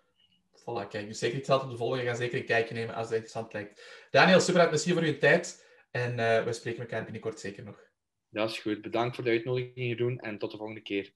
Voilà, kijk. Dus zeker iets op de volgende. Ga zeker een kijkje nemen als het interessant lijkt. Daniel, super merci voor je tijd. En uh, we spreken elkaar binnenkort zeker nog. Dat is goed. Bedankt voor de uitnodiging, doen en tot de volgende keer.